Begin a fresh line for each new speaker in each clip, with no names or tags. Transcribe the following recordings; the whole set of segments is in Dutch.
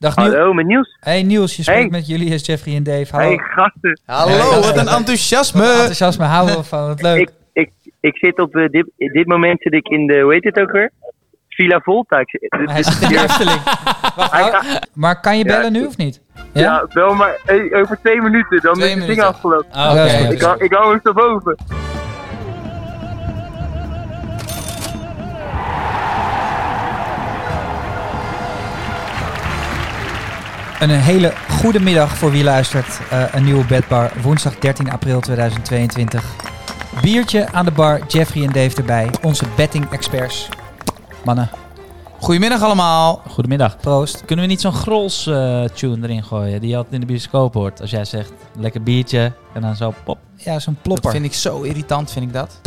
Dag Niels.
Hallo, met Niels.
Hey Niels, je spreekt
Hey.
met Julius, Jeffrey en Dave. Hallo.
Hey, gasten.
Hallo, wat een enthousiasme.
Wat enthousiasme, houden we van. Wat leuk.
Ik, ik, ik zit op eh, dit, dit moment zit ik in de, hoe heet het ook weer? Villa Volta. Ik zit- dit-
Hij zit in de Efteling. Maar kan je
Ja,
bellen nu of niet?
ja, wel maar eh, over twee minuten, dan
Twee
is het ding afgelopen.
Ah,
is
Oké.
Ik, hou- ik hou hem boven.
Een hele goede middag voor wie luistert. Eh, een nieuwe bedbar, woensdag 13 april 2022. Biertje aan de bar, Jeffrey en Dave erbij. Onze betting experts. Mannen,
Goedemiddag allemaal.
Goedemiddag.
proost.
Kunnen we niet zo'n Grols eh, tune erin gooien die je altijd in de bioscoop hoort? Als jij zegt, lekker biertje en dan zo pop.
Ja, zo'n
Dat
plopper.
vind ik zo irritant, vind ik dat.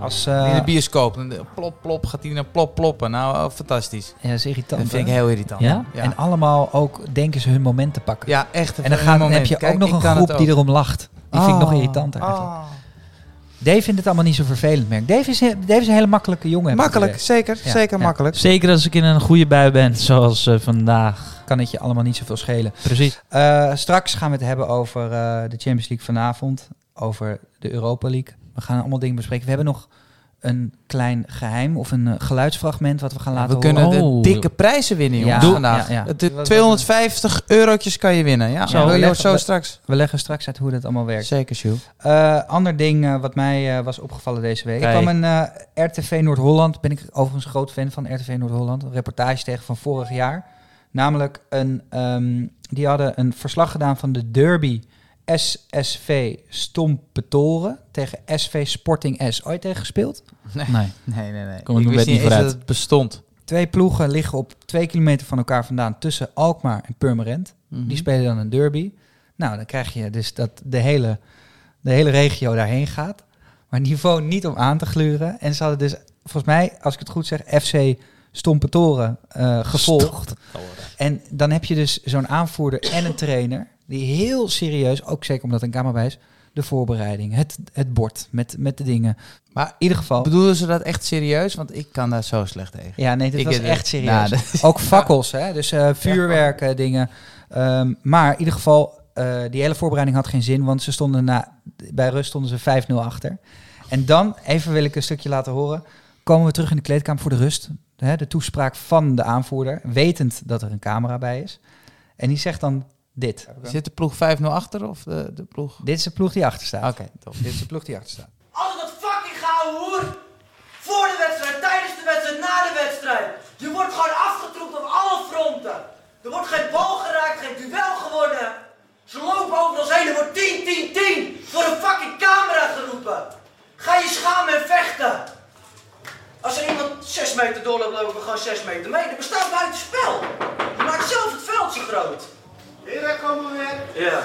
Als,
In
eh
de bioscoop. Dan de Plop, plop, gaat hij naar plop, ploppen. Nou, oh, fantastisch.
ja, dat is irritant.
Dat vind ik heel irritant.
Ja?
Ja,
En allemaal ook denken ze hun moment te pakken.
ja echt.
en dan gaan, heb je
Kijk,
ook nog een groep die erom lacht. Die vind ik nog
Oh,
irritanter eigenlijk.
oh.
Dave vindt het allemaal niet zo vervelend, merk. Dave is, Dave is een hele makkelijke jongen.
Makkelijk, zeker.
Ja,
Zeker
ja.
makkelijk.
Zeker als ik in een goede bui ben, zoals eh, vandaag.
Kan het je allemaal niet zoveel schelen.
Precies.
Eh, straks gaan we het hebben over eh, de Champions League vanavond. Over de Europa League. We gaan allemaal dingen bespreken. We hebben nog een klein geheim of een eh, geluidsfragment wat we gaan laten
we kunnen
horen.
Oh.
de dikke prijzen winnen, jongens,
Ja,
vandaag.
ja, ja.
De 250 eurotjes kan je winnen. Ja,
Zo, we leggen-
zo
we-
straks.
We leggen straks uit hoe dat allemaal werkt.
Zeker, Jules.
Eh, ander ding eh, wat mij eh, was opgevallen deze week.
Kijk.
Ik kwam een eh, RTV Noord-Holland, ben ik overigens een groot fan van RTV Noord-Holland, een reportage tegen van vorig jaar. Namelijk, een, ehm, die hadden een verslag gedaan van de derby SSV Stompetoren tegen SV Sporting S. Ooit tegen gespeeld?
Nee.
Nee, nee, nee.
Kom ik
ik wist
niet vooruit.
dat het bestond.
Twee ploegen liggen op twee kilometer van elkaar vandaan tussen Alkmaar en Purmerend.
Mhm.
Die spelen dan een derby. Nou, dan krijg je dus dat de hele, de hele regio daarheen gaat. Maar niveau niet om aan te gluren. En ze hadden dus, volgens mij, als ik het goed zeg, FC Stompetoren eh gevolgd. En dan heb je dus zo'n aanvoerder en een trainer... die heel serieus, ook zeker omdat een camera bij is... de voorbereiding, het, het bord met, met de dingen.
Maar
In ieder geval...
bedoelen ze dat echt serieus? Want ik kan daar zo slecht tegen.
Ja, nee, dit
Ik
was echt serieus.
Nou,
Ook fakkels, hè? dus eh, vuurwerken, dingen. Ehm, maar in ieder geval, eh, die hele voorbereiding had geen zin, want ze stonden na, bij rust stonden ze 5-0 achter. En dan, even wil ik een stukje laten horen, komen we terug in de kleedkamer voor de rust. De toespraak van de aanvoerder, wetend dat er een camera bij is. En die zegt dan dit.
Zit de ploeg 5-0 achter of de, de ploeg?
Dit is de ploeg die achter staat.
Oké, top.
Dit is de ploeg die achter staat.
Altijd dat fucking gouden hoer. Voor de wedstrijd, tijdens de wedstrijd, na de wedstrijd. Je wordt gewoon afgetroept op alle fronten. Er wordt geen bal geraakt, geen duel gewonnen. Ze lopen over ons heen. Er wordt 10, 10, 10 voor een fucking camera geroepen. Ga je schamen en vechten. Als er iemand 6 meter doorloopt, lopen we gewoon 6 meter mee. Dat bestaat buiten spel. Je maakt zelf het veld zo groot. Ja.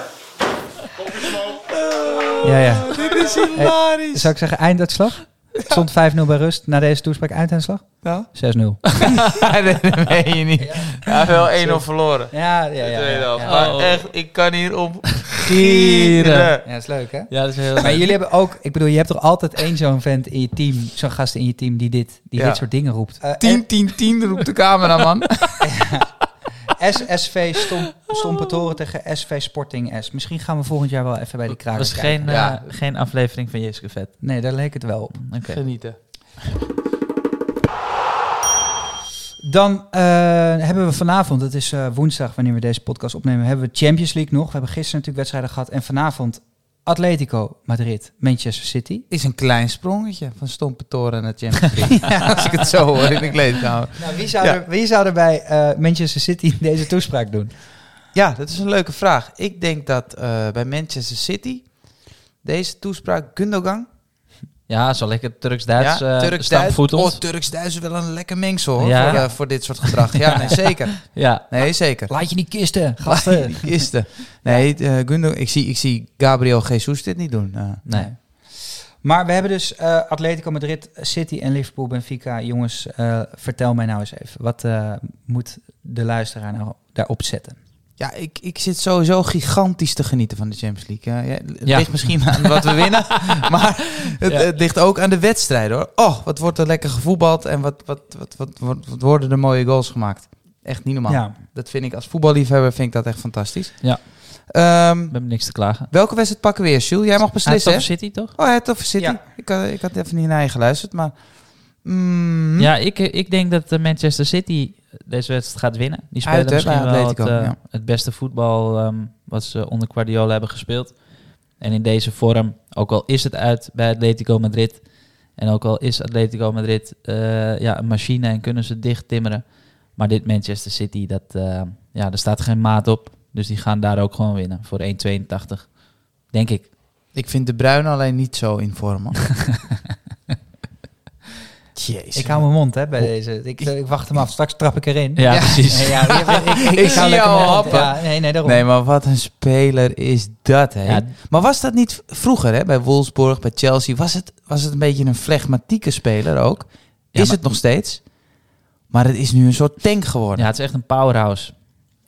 Ja, ja.
Dit is hilarisch.
Zou ik zeggen einduitslag? Het stond 5-0 bij rust. Na deze toespraak einduitslag? 6-0.
Ja? nee, dat meen je niet. Ja, wel 1-0 verloren.
Ja, ja, ja. Ja, ja.
Maar
Oh.
echt, ik kan hier om
Gieren.
Ja, dat is leuk, hè?
Ja, dat is heel
Maar jullie hebben ook, ik bedoel, je hebt toch altijd één zo'n vent in je team, zo'n gast in je team die dit, die
Ja.
dit soort dingen roept. Eh,
10, 10, 10 roept de cameraman.
SSV Stom, Stompetoren tegen SV Sporting S. Misschien gaan we volgend jaar wel even bij die
Dat
kraken
was geen, eh,
Ja.
geen aflevering van Jeske Vet.
Nee, daar leek het wel op.
Oké.
Genieten.
Dan eh, hebben we vanavond, het is eh, woensdag wanneer we deze podcast opnemen, hebben we Champions League nog. We hebben gisteren natuurlijk wedstrijden gehad en vanavond Atletico Madrid, Manchester City.
Is een klein sprongetje van Stompetoren naar Champions League. Als ik het zo hoor in de kleedkamer.
Nou, wie zou,
Ja.
er, wie zou er bij eh, Manchester City deze toespraak doen?
Ja, dat is een leuke vraag. Ik denk dat eh, bij Manchester City deze toespraak Gundogan.
Ja, zo lekker Turks-Duits
ja,
uh,
Turks-Duits.
stampvoetend.
Oh, Turks-Duits is wel een lekker mengsel hoor,
Ja.
voor, eh, voor dit soort gedrag. Ja, nee, zeker.
Ja,
Nee, zeker.
Laat je niet kisten, gasten.
Die kisten. Nee, eh, Gundogan, ik zie, ik zie Gabriel Jesus dit niet doen. Eh,
nee.
Maar we hebben dus eh, Atletico Madrid, City en Liverpool, Benfica. Jongens, eh, vertel mij nou eens even. Wat eh, moet de luisteraar nou daarop zetten?
Ja, ik, ik zit sowieso gigantisch te genieten van de Champions League. Ja, ja, het
Ja.
ligt misschien aan wat we winnen, maar het,
Ja.
het ligt ook aan de wedstrijden hoor. Oh, wat wordt er lekker gevoetbald en wat, wat, wat, wat, wat, wat worden er mooie goals gemaakt. Echt niet normaal.
Ja.
Dat vind ik als voetballiefhebber vind ik dat echt fantastisch.
Ja.
Ehm,
We hebben niks te klagen.
welke wedstrijd pakken we weer, Jules? Jij mag beslissen?
Hij City, toch?
Oh, het over City.
Ja.
Ik, had, ik had even niet naar je geluisterd, maar... mm,
Ja, ik, ik denk dat eh, Manchester City deze wedstrijd gaat winnen. Die spelen
Uit, hè,
misschien wel het, eh,
ja.
het beste voetbal ehm, wat ze onder Guardiola hebben gespeeld. En in deze vorm, ook al is het uit bij Atletico Madrid... en ook al is Atletico Madrid eh, ja, een machine en kunnen ze dicht timmeren... maar dit Manchester City, dat, eh, ja, er staat geen maat op. Dus die gaan daar ook gewoon winnen voor 1,82. Denk ik.
Ik vind de Bruin alleen niet zo in vorm. Jezus.
Ik hou mijn mond hè, bij deze. Ik, ik wacht hem af. Straks trap ik erin.
Ja,
Ja.
precies.
Nee, ja, ik, ik, ik,
Ik zie jou happen.
Ja, nee, nee, daarom.
Nee, maar wat een speler is dat, hè?
Ja,
Maar was dat niet vroeger, hè? Bij Wolfsburg, bij Chelsea, was het, was het een beetje een flegmatieke speler ook?
Ja,
is
maar-
het nog steeds? Maar het is nu een soort tank geworden.
ja, het is echt een powerhouse.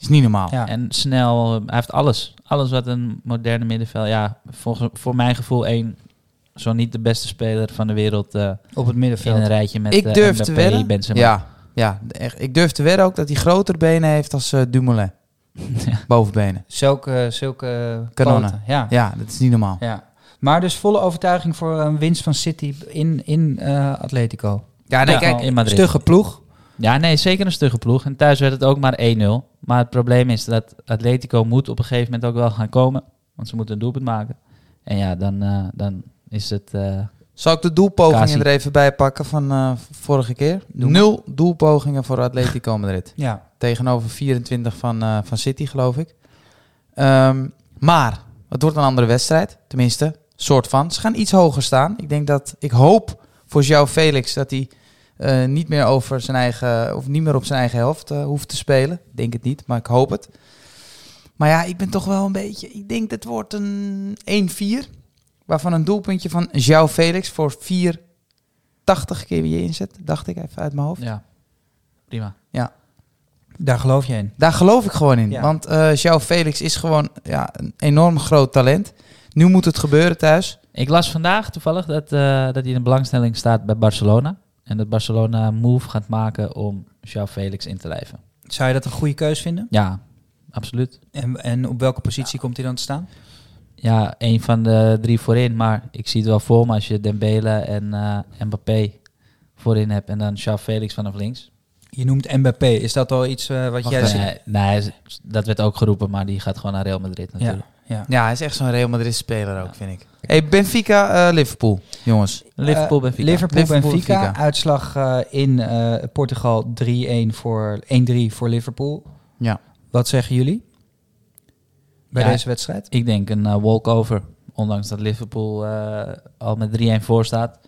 Is niet normaal.
Ja.
En snel, hij heeft alles. Alles wat een moderne middenveld... Ja, volgens, voor mijn gevoel één, zo niet de beste speler van de wereld... eh,
Op het
in
middenveld.
een rijtje met
ik
eh,
durf
Mbappé,
te wedden.
Benzema.
Ja, ja echt. ik durf te wedden ook dat hij grotere benen heeft als eh, Dumoulin.
Ja.
Bovenbenen.
Zulke, zulke
Kanonnen.
poten, Ja.
Ja, dat is niet normaal.
ja. Maar dus volle overtuiging voor een winst van City in, in eh, Atletico.
Ja, nee,
Ja,
kijk,
in Madrid.
Stugge ploeg.
Ja, nee, zeker een stugge ploeg. En thuis werd het ook maar 1-0. Maar het probleem is dat Atletico moet op een gegeven moment ook wel gaan komen. Want ze moeten een doelpunt maken. En ja, dan, eh, dan is het... eh,
Zal ik de doelpogingen
Kasi.
er even bij pakken van eh, vorige keer?
Doe
Nul doelpogingen voor Atletico Madrid.
Ja.
Tegenover 24 van, eh, van City, geloof ik. Ehm, maar het wordt een andere wedstrijd. Tenminste, soort van. Ze gaan iets hoger staan. Ik denk dat, ik hoop voor João Felix dat hij niet meer over zijn eigen, of niet meer op zijn eigen helft hoeft te spelen. Ik denk het niet, maar ik hoop het. Maar ja, ik ben toch wel een beetje, ik denk dat het wordt een 1-4. Waarvan een doelpuntje van João Felix voor 4,80 keer weer inzet. Dacht ik even uit mijn hoofd.
ja, prima.
Daar geloof je in.
Daar geloof ik gewoon in.
Ja.
Want eh João Felix is gewoon ja, een enorm groot talent. Nu moet het gebeuren thuis.
Ik las vandaag toevallig dat, eh, dat hij in belangstelling staat bij Barcelona. En dat Barcelona een move gaat maken om João Felix in te lijven.
Zou je dat een goede keus vinden?
Ja, absoluut.
En, en op welke positie komt hij dan te staan?
Ja, een van de drie voorin. Maar ik zie het wel voor me als je Dembele en eh, Mbappé voorin hebt. En dan João Felix vanaf links.
Je noemt Mbappé. Is dat al iets eh, wat
Wacht
jij zegt?
Nee, nee, dat werd ook geroepen, maar die gaat gewoon naar Real Madrid natuurlijk.
ja.
Ja, hij is echt zo'n Real Madrid speler ook, vind ik. Hey, Benfica, eh, Liverpool, jongens.
Liverpool, Benfica.
Liverpool,
Liverpool,
Benfica.
Benfica.
Uitslag in eh, Portugal 3-1 voor 1-3 voor Liverpool.
Ja.
Wat zeggen jullie bij
Ja,
deze wedstrijd?
Ik denk een eh, walkover. Ondanks dat Liverpool eh, al met 3-1 voor staat.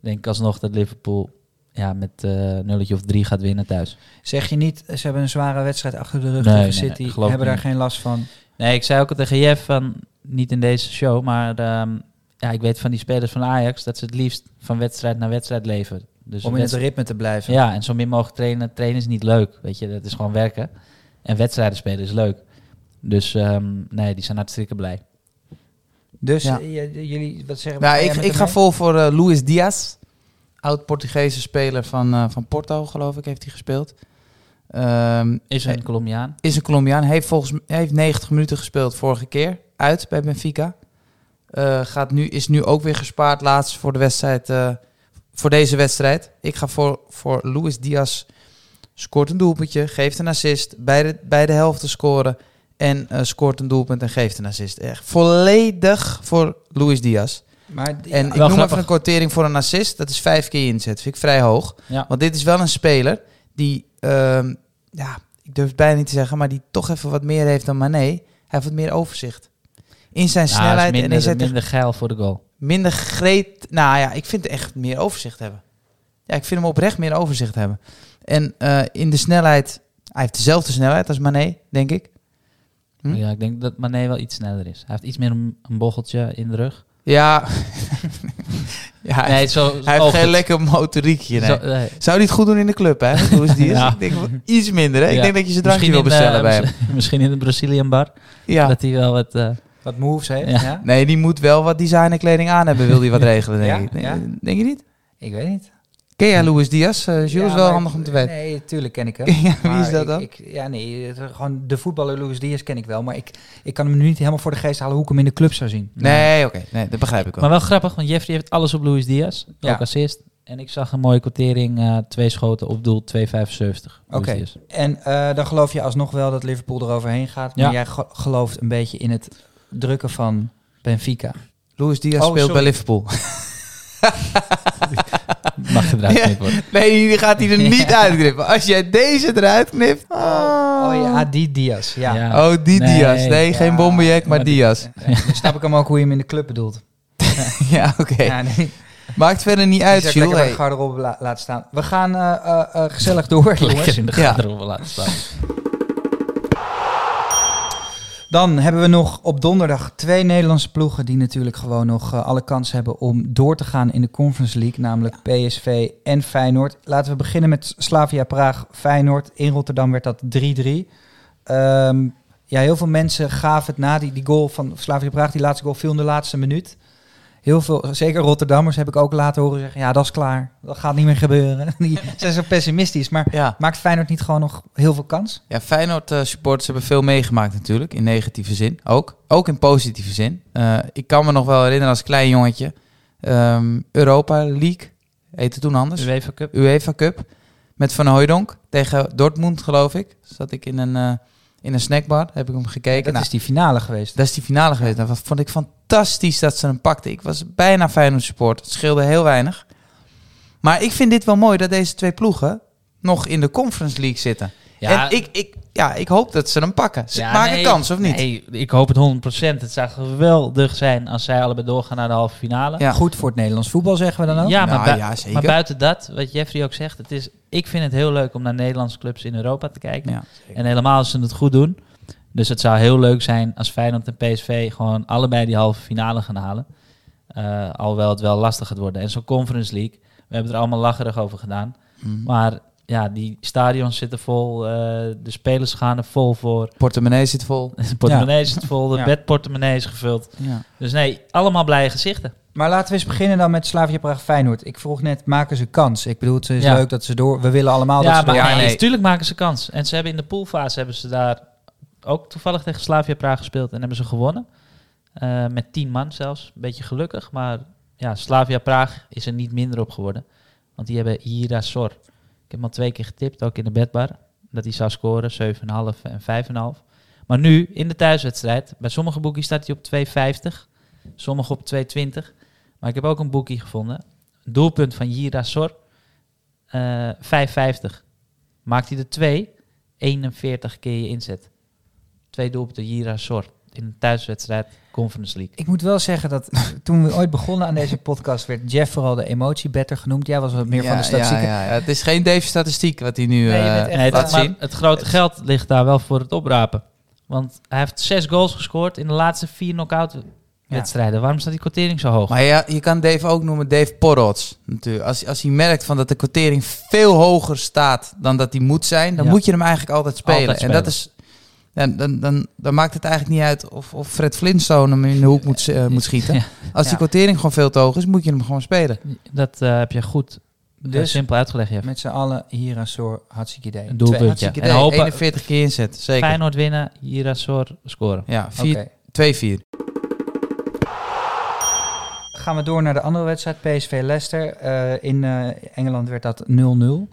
Denk ik alsnog dat Liverpool ja, met eh nulletje of drie gaat winnen thuis.
Zeg je niet, ze hebben een zware wedstrijd achter de rug
Nee,
tegen City,
nee,
hebben daar
niet.
geen last van.
Nee, ik zei ook al tegen Jeff van, niet in deze show, maar ehm, ja, ik weet van die spelers van Ajax dat ze het liefst van wedstrijd naar wedstrijd leven. Dus
om in het ritme te blijven.
Ja, en zo min mogelijk trainen. Trainen is niet leuk, weet je, dat is gewoon werken. En wedstrijden spelen is leuk. Dus ehm, nee, die zijn hartstikke blij.
Dus
Ja.
eh, j- jullie, wat zeggen
Nou, ik, ik ga vol voor eh, Luis Diaz. Oud-Portugese speler van, eh, van Porto, geloof ik, heeft hij gespeeld. Ehm,
Is een Colombiaan.
is een Colombiaan. Heeft volgens heeft 90 minuten gespeeld vorige keer. Uit bij Benfica. Eh, gaat nu, is nu ook weer gespaard laatst voor de wedstrijd. eh, voor deze wedstrijd. Ik ga voor, voor Luis Diaz. Scoort een doelpuntje, geeft een assist. Beide, beide helften scoren. En eh, scoort een doelpunt en geeft een assist. Echt volledig voor Luis Diaz.
Maar die-
En ik noem
grappig.
even een kwartering voor een assist. Dat is vijf keer inzet. Vind ik vrij hoog.
Ja.
Want dit is wel een speler die, ehm, ja, ik durf het bijna niet te zeggen, maar die toch even wat meer heeft dan Mané. Hij heeft wat meer overzicht. In zijn snelheid
is
en
minder,
in zijn
minder geil voor de goal.
minder greet. Nou ja, ik vind echt meer overzicht hebben. Ja, ik vind hem oprecht meer overzicht hebben. En eh, in de snelheid, hij heeft dezelfde snelheid als Mané, denk ik. Hm?
Ja, ik denk dat Mané wel iets sneller is. Hij heeft iets meer een, een bocheltje in de rug.
Ja, ja hij,
Nee, zo,
hij heeft
oogt
geen
het.
lekker motoriekje. Nee.
Zo, nee.
Zou hij het goed doen in de club, hè? Hoe is die?
Ja.
Ik denk iets minder, hè? Ik
Ja.
denk dat je zijn drankje wil bestellen
eh,
bij hem.
misschien- in de Brazilian bar.
Ja.
Dat hij wel het... eh,
wat moves heeft.
Ja.
Ja.
Nee, die moet wel wat designerkleding aan hebben, wil hij wat regelen, denk
Ja?
ik. Denk je niet?
Ik weet niet.
Ken jij Luis Diaz? Eh Jules,
Ja,
wel
maar-
handig om te weten.
Nee, tuurlijk ken ik hem.
Ja, wie is dat dan?
Ik, ja, nee, gewoon de voetballer Luis Diaz ken ik wel. Maar ik, ik kan hem nu niet helemaal voor de geest halen hoe ik hem in de club zou zien.
Nee, oké. Nee, dat begrijp ik wel.
Maar wel grappig, want Jeffrey heeft alles op Luis Diaz.
Ja.
Ook assist. En ik zag een mooie quotering, eh, twee schoten op doel, 2,75. Luis
Oké. En eh, dan geloof je alsnog wel dat Liverpool eroverheen gaat. Maar
Ja.
jij ge- gelooft een beetje in het drukken van Benfica.
Luis Diaz
Oh,
speelt
sorry.
bij Liverpool.
Mag
Ja.
knippen.
Nee, die gaat hij er niet uitknippen. Als jij deze eruit knipt...
Oh ja, die Diaz. Ja.
Ja.
Oh, die
Nee,
Diaz. Nee,
ja,
geen Bombejek, maar Diaz.
Dan snap ik hem ook hoe je hem in de club bedoelt.
Ja, oké.
Ja, nee.
Maakt verder niet uit, Jules.
lekker bij
Hey.
de garderobe la- laten staan. We gaan eh, eh, eh, gezellig door,
Lekker
jongens.
in de
Ja.
garderobe laten staan.
Dan hebben we nog op donderdag twee Nederlandse ploegen die natuurlijk gewoon nog eh, alle kans hebben om door te gaan in de Conference League, namelijk PSV en Feyenoord. Laten we beginnen met Slavia Praag, Feyenoord. In Rotterdam werd dat 3-3. Ehm, ja, heel veel mensen gaven het na. Die, die goal van Slavia Praag, die laatste goal viel in de laatste minuut. Heel veel, zeker Rotterdammers, heb ik ook laten horen zeggen, ja, dat is klaar. Dat gaat niet meer gebeuren. Die zijn zo pessimistisch. Maar
Ja.
maakt Feyenoord niet gewoon nog heel veel kans?
Ja, Feyenoord eh, supporters hebben veel meegemaakt natuurlijk, in negatieve zin ook. Ook in positieve zin. Eh, ik kan me nog wel herinneren als klein jongetje, ehm, Europa League, heette toen anders,
UEFA Cup.
UEFA Cup, met Van Hooijdonk tegen Dortmund geloof ik. Zat ik in een, eh, in een snackbar, heb ik hem gekeken.
Dat
Nou,
is die finale geweest.
dat is die finale geweest. Nou, Dat vond ik fantastisch dat ze hem pakten. Ik was bijna Feyenoord support. Het scheelde heel weinig. Maar ik vind dit wel mooi dat deze twee ploegen nog in de Conference League zitten.
Ja,
en ik, ik, ja, ik hoop dat ze hem pakken. Ze
Ja,
maken
nee,
kans, of niet?
Nee, ik hoop het 100%. Het zou geweldig zijn als zij allebei doorgaan naar de halve finale.
Ja.
Goed voor het Nederlands voetbal, zeggen we dan ook.
Ja, maar,
Nou,
bui-
ja, zeker.
maar buiten dat, wat Jeffrey ook zegt, het is, ik vind het heel leuk om naar Nederlandse clubs in Europa te kijken.
Ja,
En helemaal als ze het goed doen. Dus het zou heel leuk zijn als Feyenoord en PSV gewoon allebei die halve finale gaan halen. Eh, alhoewel het wel lastig gaat worden. En zo'n Conference League, we hebben er allemaal lacherig over gedaan.
Mhm.
Maar ja, die stadions zitten vol, eh, de spelers gaan er vol voor.
Portemonnee zit vol.
De portemonnee zit vol, de
Ja.
bedportemonnee is gevuld.
Ja.
Dus nee, allemaal blije gezichten.
Maar laten we eens beginnen dan met Slavia Praag Feyenoord. Ik vroeg net, maken ze kans? Ik bedoel, het is leuk dat ze door... We willen allemaal dat ze door...
Ja,
nee, natuurlijk maken ze kans. En ze hebben in de poolfase hebben ze daar ook toevallig tegen Slavia Praag gespeeld en hebben ze gewonnen. Eh, met tien man zelfs. Een beetje gelukkig, maar ja, Slavia Praag is er niet minder op geworden. Want die hebben Ira Sor. Ik heb hem al twee keer getipt, ook in de bedbar, dat hij zou scoren, 7,5 en 5,5. Maar nu, in de thuiswedstrijd, bij sommige boekjes staat hij op 2,50, sommige op 2,20. Maar ik heb ook een boekie gevonden. Doelpunt van Jira Sor, eh 5,50. Maakt hij er twee, 41 keer je inzet. Twee doelpunten Jira Sor in een thuiswedstrijd Conference League.
Ik moet wel zeggen dat toen we ooit begonnen aan deze podcast... werd Jeff vooral de emotiebetter genoemd. Jij was wat meer van de statistieken.
Ja, ja, ja. Het is geen Dave statistiek wat hij nu
Nee,
eh,
bent echt-
Nee,
laat zien.
het grote geld ligt daar wel voor het oprapen. Want hij heeft zes goals gescoord in de laatste vier knock-out wedstrijden. Waarom staat die quotering zo hoog?
Maar ja, je kan Dave ook noemen Dave Porrots. Natuurlijk. Als, als hij merkt van dat de quotering veel hoger staat dan dat die moet zijn, dan
Ja.
moet je hem eigenlijk altijd spelen.
Altijd
En dat is. Ja, dan, dan, dan maakt het eigenlijk niet uit of, of Fred Flintstone hem in de hoek moet, eh, moet schieten.
Ja.
Als
Ja.
die quotering gewoon veel te hoog is, moet je hem gewoon spelen.
Dat eh, heb je goed,
Dus-
dus simpel uitgelegd. Jeff.
Met z'n allen hier Soor, hartstikke idee.
Een doelpuntje. En hopen
41 keer inzet, zeker.
Feyenoord winnen, Jirasor scoren.
Ja,
Oké.
4 2-4.
Gaan we door naar de andere wedstrijd, PSV-Leicester. Eh, in eh, Engeland werd dat 0-0.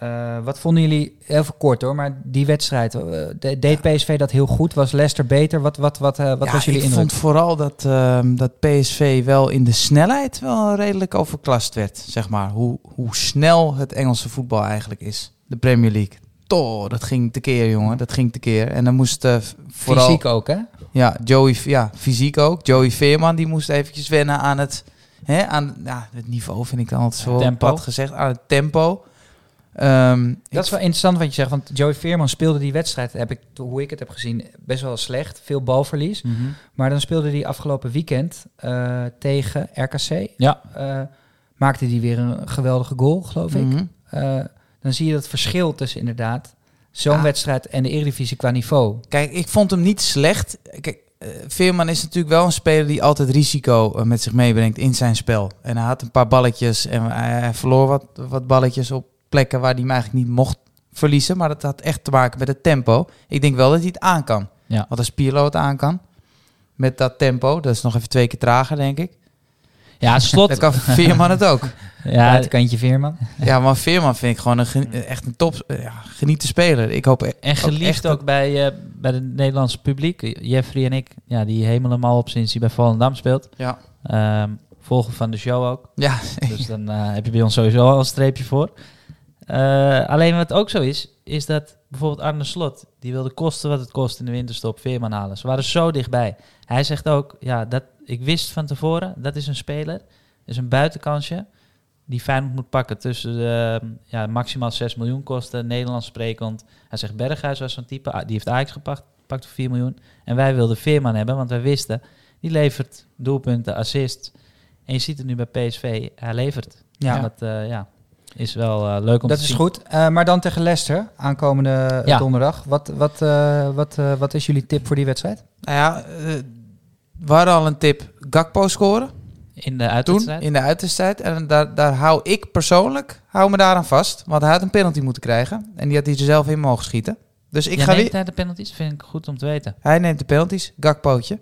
Eh, wat vonden jullie, heel kort hoor, maar die wedstrijd, eh, de- deed PSV dat heel goed? Was Leicester beter? Wat, wat, wat, eh, wat
Ja,
was jullie
ik
indruk?
vond vooral dat, ehm, dat PSV wel in de snelheid wel redelijk overklast werd. Zeg maar, hoe, hoe snel het Engelse voetbal eigenlijk is. De Premier League. Toch, dat ging tekeer, jongen. Dat ging tekeer. En dan moest vooral...
Fysiek ook, hè?
Ja, Joey, ja, fysiek ook. Joey Veerman, die moest eventjes wennen aan het... Hè, aan ja, het niveau vind ik dan altijd zo
Tempo.
plat gezegd. Aan het tempo. Ehm,
Dat is wel interessant wat je zegt, want Joey Veerman speelde die wedstrijd, heb ik, hoe ik het heb gezien, best wel slecht. Veel balverlies. Maar dan speelde hij afgelopen weekend eh, tegen RKC.
Ja.
Eh, maakte hij weer een geweldige goal, geloof ik.
mhm.
Eh, dan zie je dat verschil tussen inderdaad zo'n
Ja.
wedstrijd en de Eredivisie qua niveau.
Kijk, ik vond hem niet slecht. Kijk, Veerman is natuurlijk wel een speler die altijd risico met zich meebrengt in zijn spel. En hij had een paar balletjes en hij, hij verloor wat, wat balletjes op plekken waar hij hem eigenlijk niet mocht verliezen. Maar dat had echt te maken met het tempo. Ik denk wel dat hij het aan kan.
Ja.
Want als Pirlo het aan kan, met dat tempo, dat is nog even twee keer trager, denk ik.
Ja, slot.
Dan kan Veerman het ook.
ja,
Buitenkantje Veerman.
Ja, maar Veerman vind ik gewoon een echt een top, ja, geniete speler. Ik hoop e-
En geliefd ook bij, eh, bij het Nederlandse publiek. Jeffrey en ik, ja, die hemelen hem al op sinds hij bij Volendam speelt.
Ja.
Ehm, volgen van de show ook.
Ja,
Dus dan eh, heb je bij ons sowieso al een streepje voor. Eh, alleen wat ook zo is, is dat bijvoorbeeld Arne Slot, die wilde kosten wat het kost in de winterstop Veerman halen. Ze waren zo dichtbij. Hij zegt ook, ja, dat, ik wist van tevoren, dat is een speler, is een buitenkansje, die Feyenoord moet pakken tussen de, ja, maximaal 6 miljoen kosten, Nederlands sprekend. Hij zegt Berghuis was zo'n type, ah, die heeft Ajax gepakt, pakt voor 4 miljoen. En wij wilden Veerman hebben, want wij wisten, die levert doelpunten, assists. En je ziet het nu bij PSV, hij levert.
Ja.
Ja. Dat eh, ja, is wel eh, leuk om
Dat
te
is
zien.
goed. Eh, maar dan tegen Leicester, aankomende eh,
Ja.
donderdag. Wat, wat, eh, wat, eh, wat is jullie tip voor die wedstrijd?
nou ja, eh, we hadden al een tip. Gakpo scoren.
In de
toen
uitwedstrijd.
in de uiterstijd. En daar, daar hou ik persoonlijk hou me daaraan vast. Want hij had een penalty moeten krijgen. En die had hij er zelf in mogen schieten. Dus ik
Ja,
ga
neemt
weer...
hij de penalties? Vind ik goed om te weten.
Hij neemt de penalties, Gakpootje.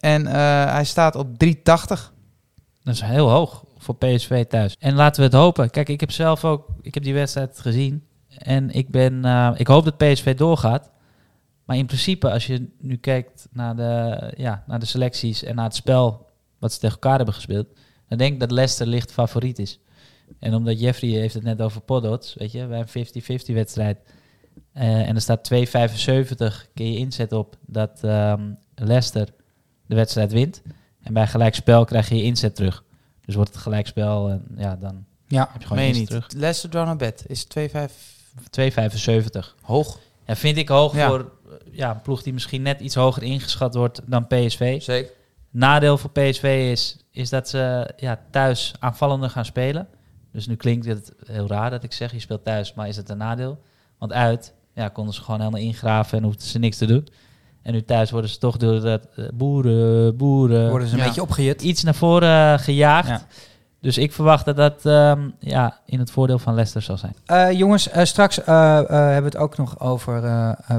En eh, hij staat op 380.
Dat is heel hoog voor PSV thuis. En laten we het hopen. Kijk, ik heb zelf ook, ik heb die wedstrijd gezien. En ik ben, eh, ik hoop dat PSV doorgaat. Maar in principe, als je nu kijkt naar de, ja, naar de selecties en naar het spel wat ze tegen elkaar hebben gespeeld, dan denk ik dat Leicester licht favoriet is. En omdat Jeffrey heeft het net over poddots, weet je, bij een 50-50 wedstrijd. eh, en er staat 2,75 keer je inzet op dat ehm, Leicester de wedstrijd wint. En bij gelijkspel krijg je je inzet terug. Dus wordt het gelijkspel en ja, dan
Ja,
heb je gewoon
Meen niet.
terug.
Leicester naar bed is 2,5
2,75.
hoog.
Ja, vind ik hoog
Ja.
voor ja, een ploeg die misschien net iets hoger ingeschat wordt dan PSV.
Zeker.
Nadeel voor PSV is, is dat ze ja, thuis aanvallender gaan spelen. Dus nu klinkt het heel raar dat ik zeg, je speelt thuis, maar is het een nadeel? Want uit ja, konden ze gewoon helemaal ingraven en hoefden ze niks te doen. En nu thuis worden ze toch door dat eh, boeren, boeren,
worden ze een
Ja.
beetje opgejut.
iets naar voren eh, gejaagd.
Ja.
Dus ik verwacht dat dat ehm, ja, in het voordeel van Leicester zal zijn.
Eh, jongens, straks eh, eh, hebben we het ook nog over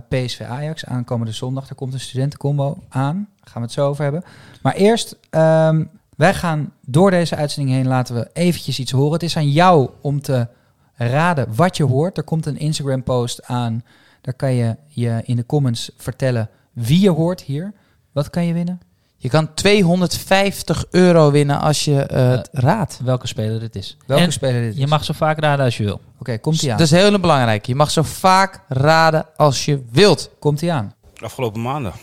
PSV Ajax. Aankomende zondag, er komt een studentencombo aan. Daar gaan we het zo over hebben. Maar eerst, ehm, wij gaan door deze uitzending heen laten we eventjes iets horen. Het is aan jou om te raden wat je hoort. Er komt een Instagram post aan. Daar kan je je in de comments vertellen wie je hoort hier. Wat kan je winnen?
Je kan 250 euro winnen als je eh, het raadt.
Welke speler het is.
Welke
En
speler dit is?
je mag zo vaak raden als je wil.
Oké, komt hij aan.
Dat is heel belangrijk. Je mag zo vaak raden als je wilt.
Komt hij aan?
Afgelopen maanden.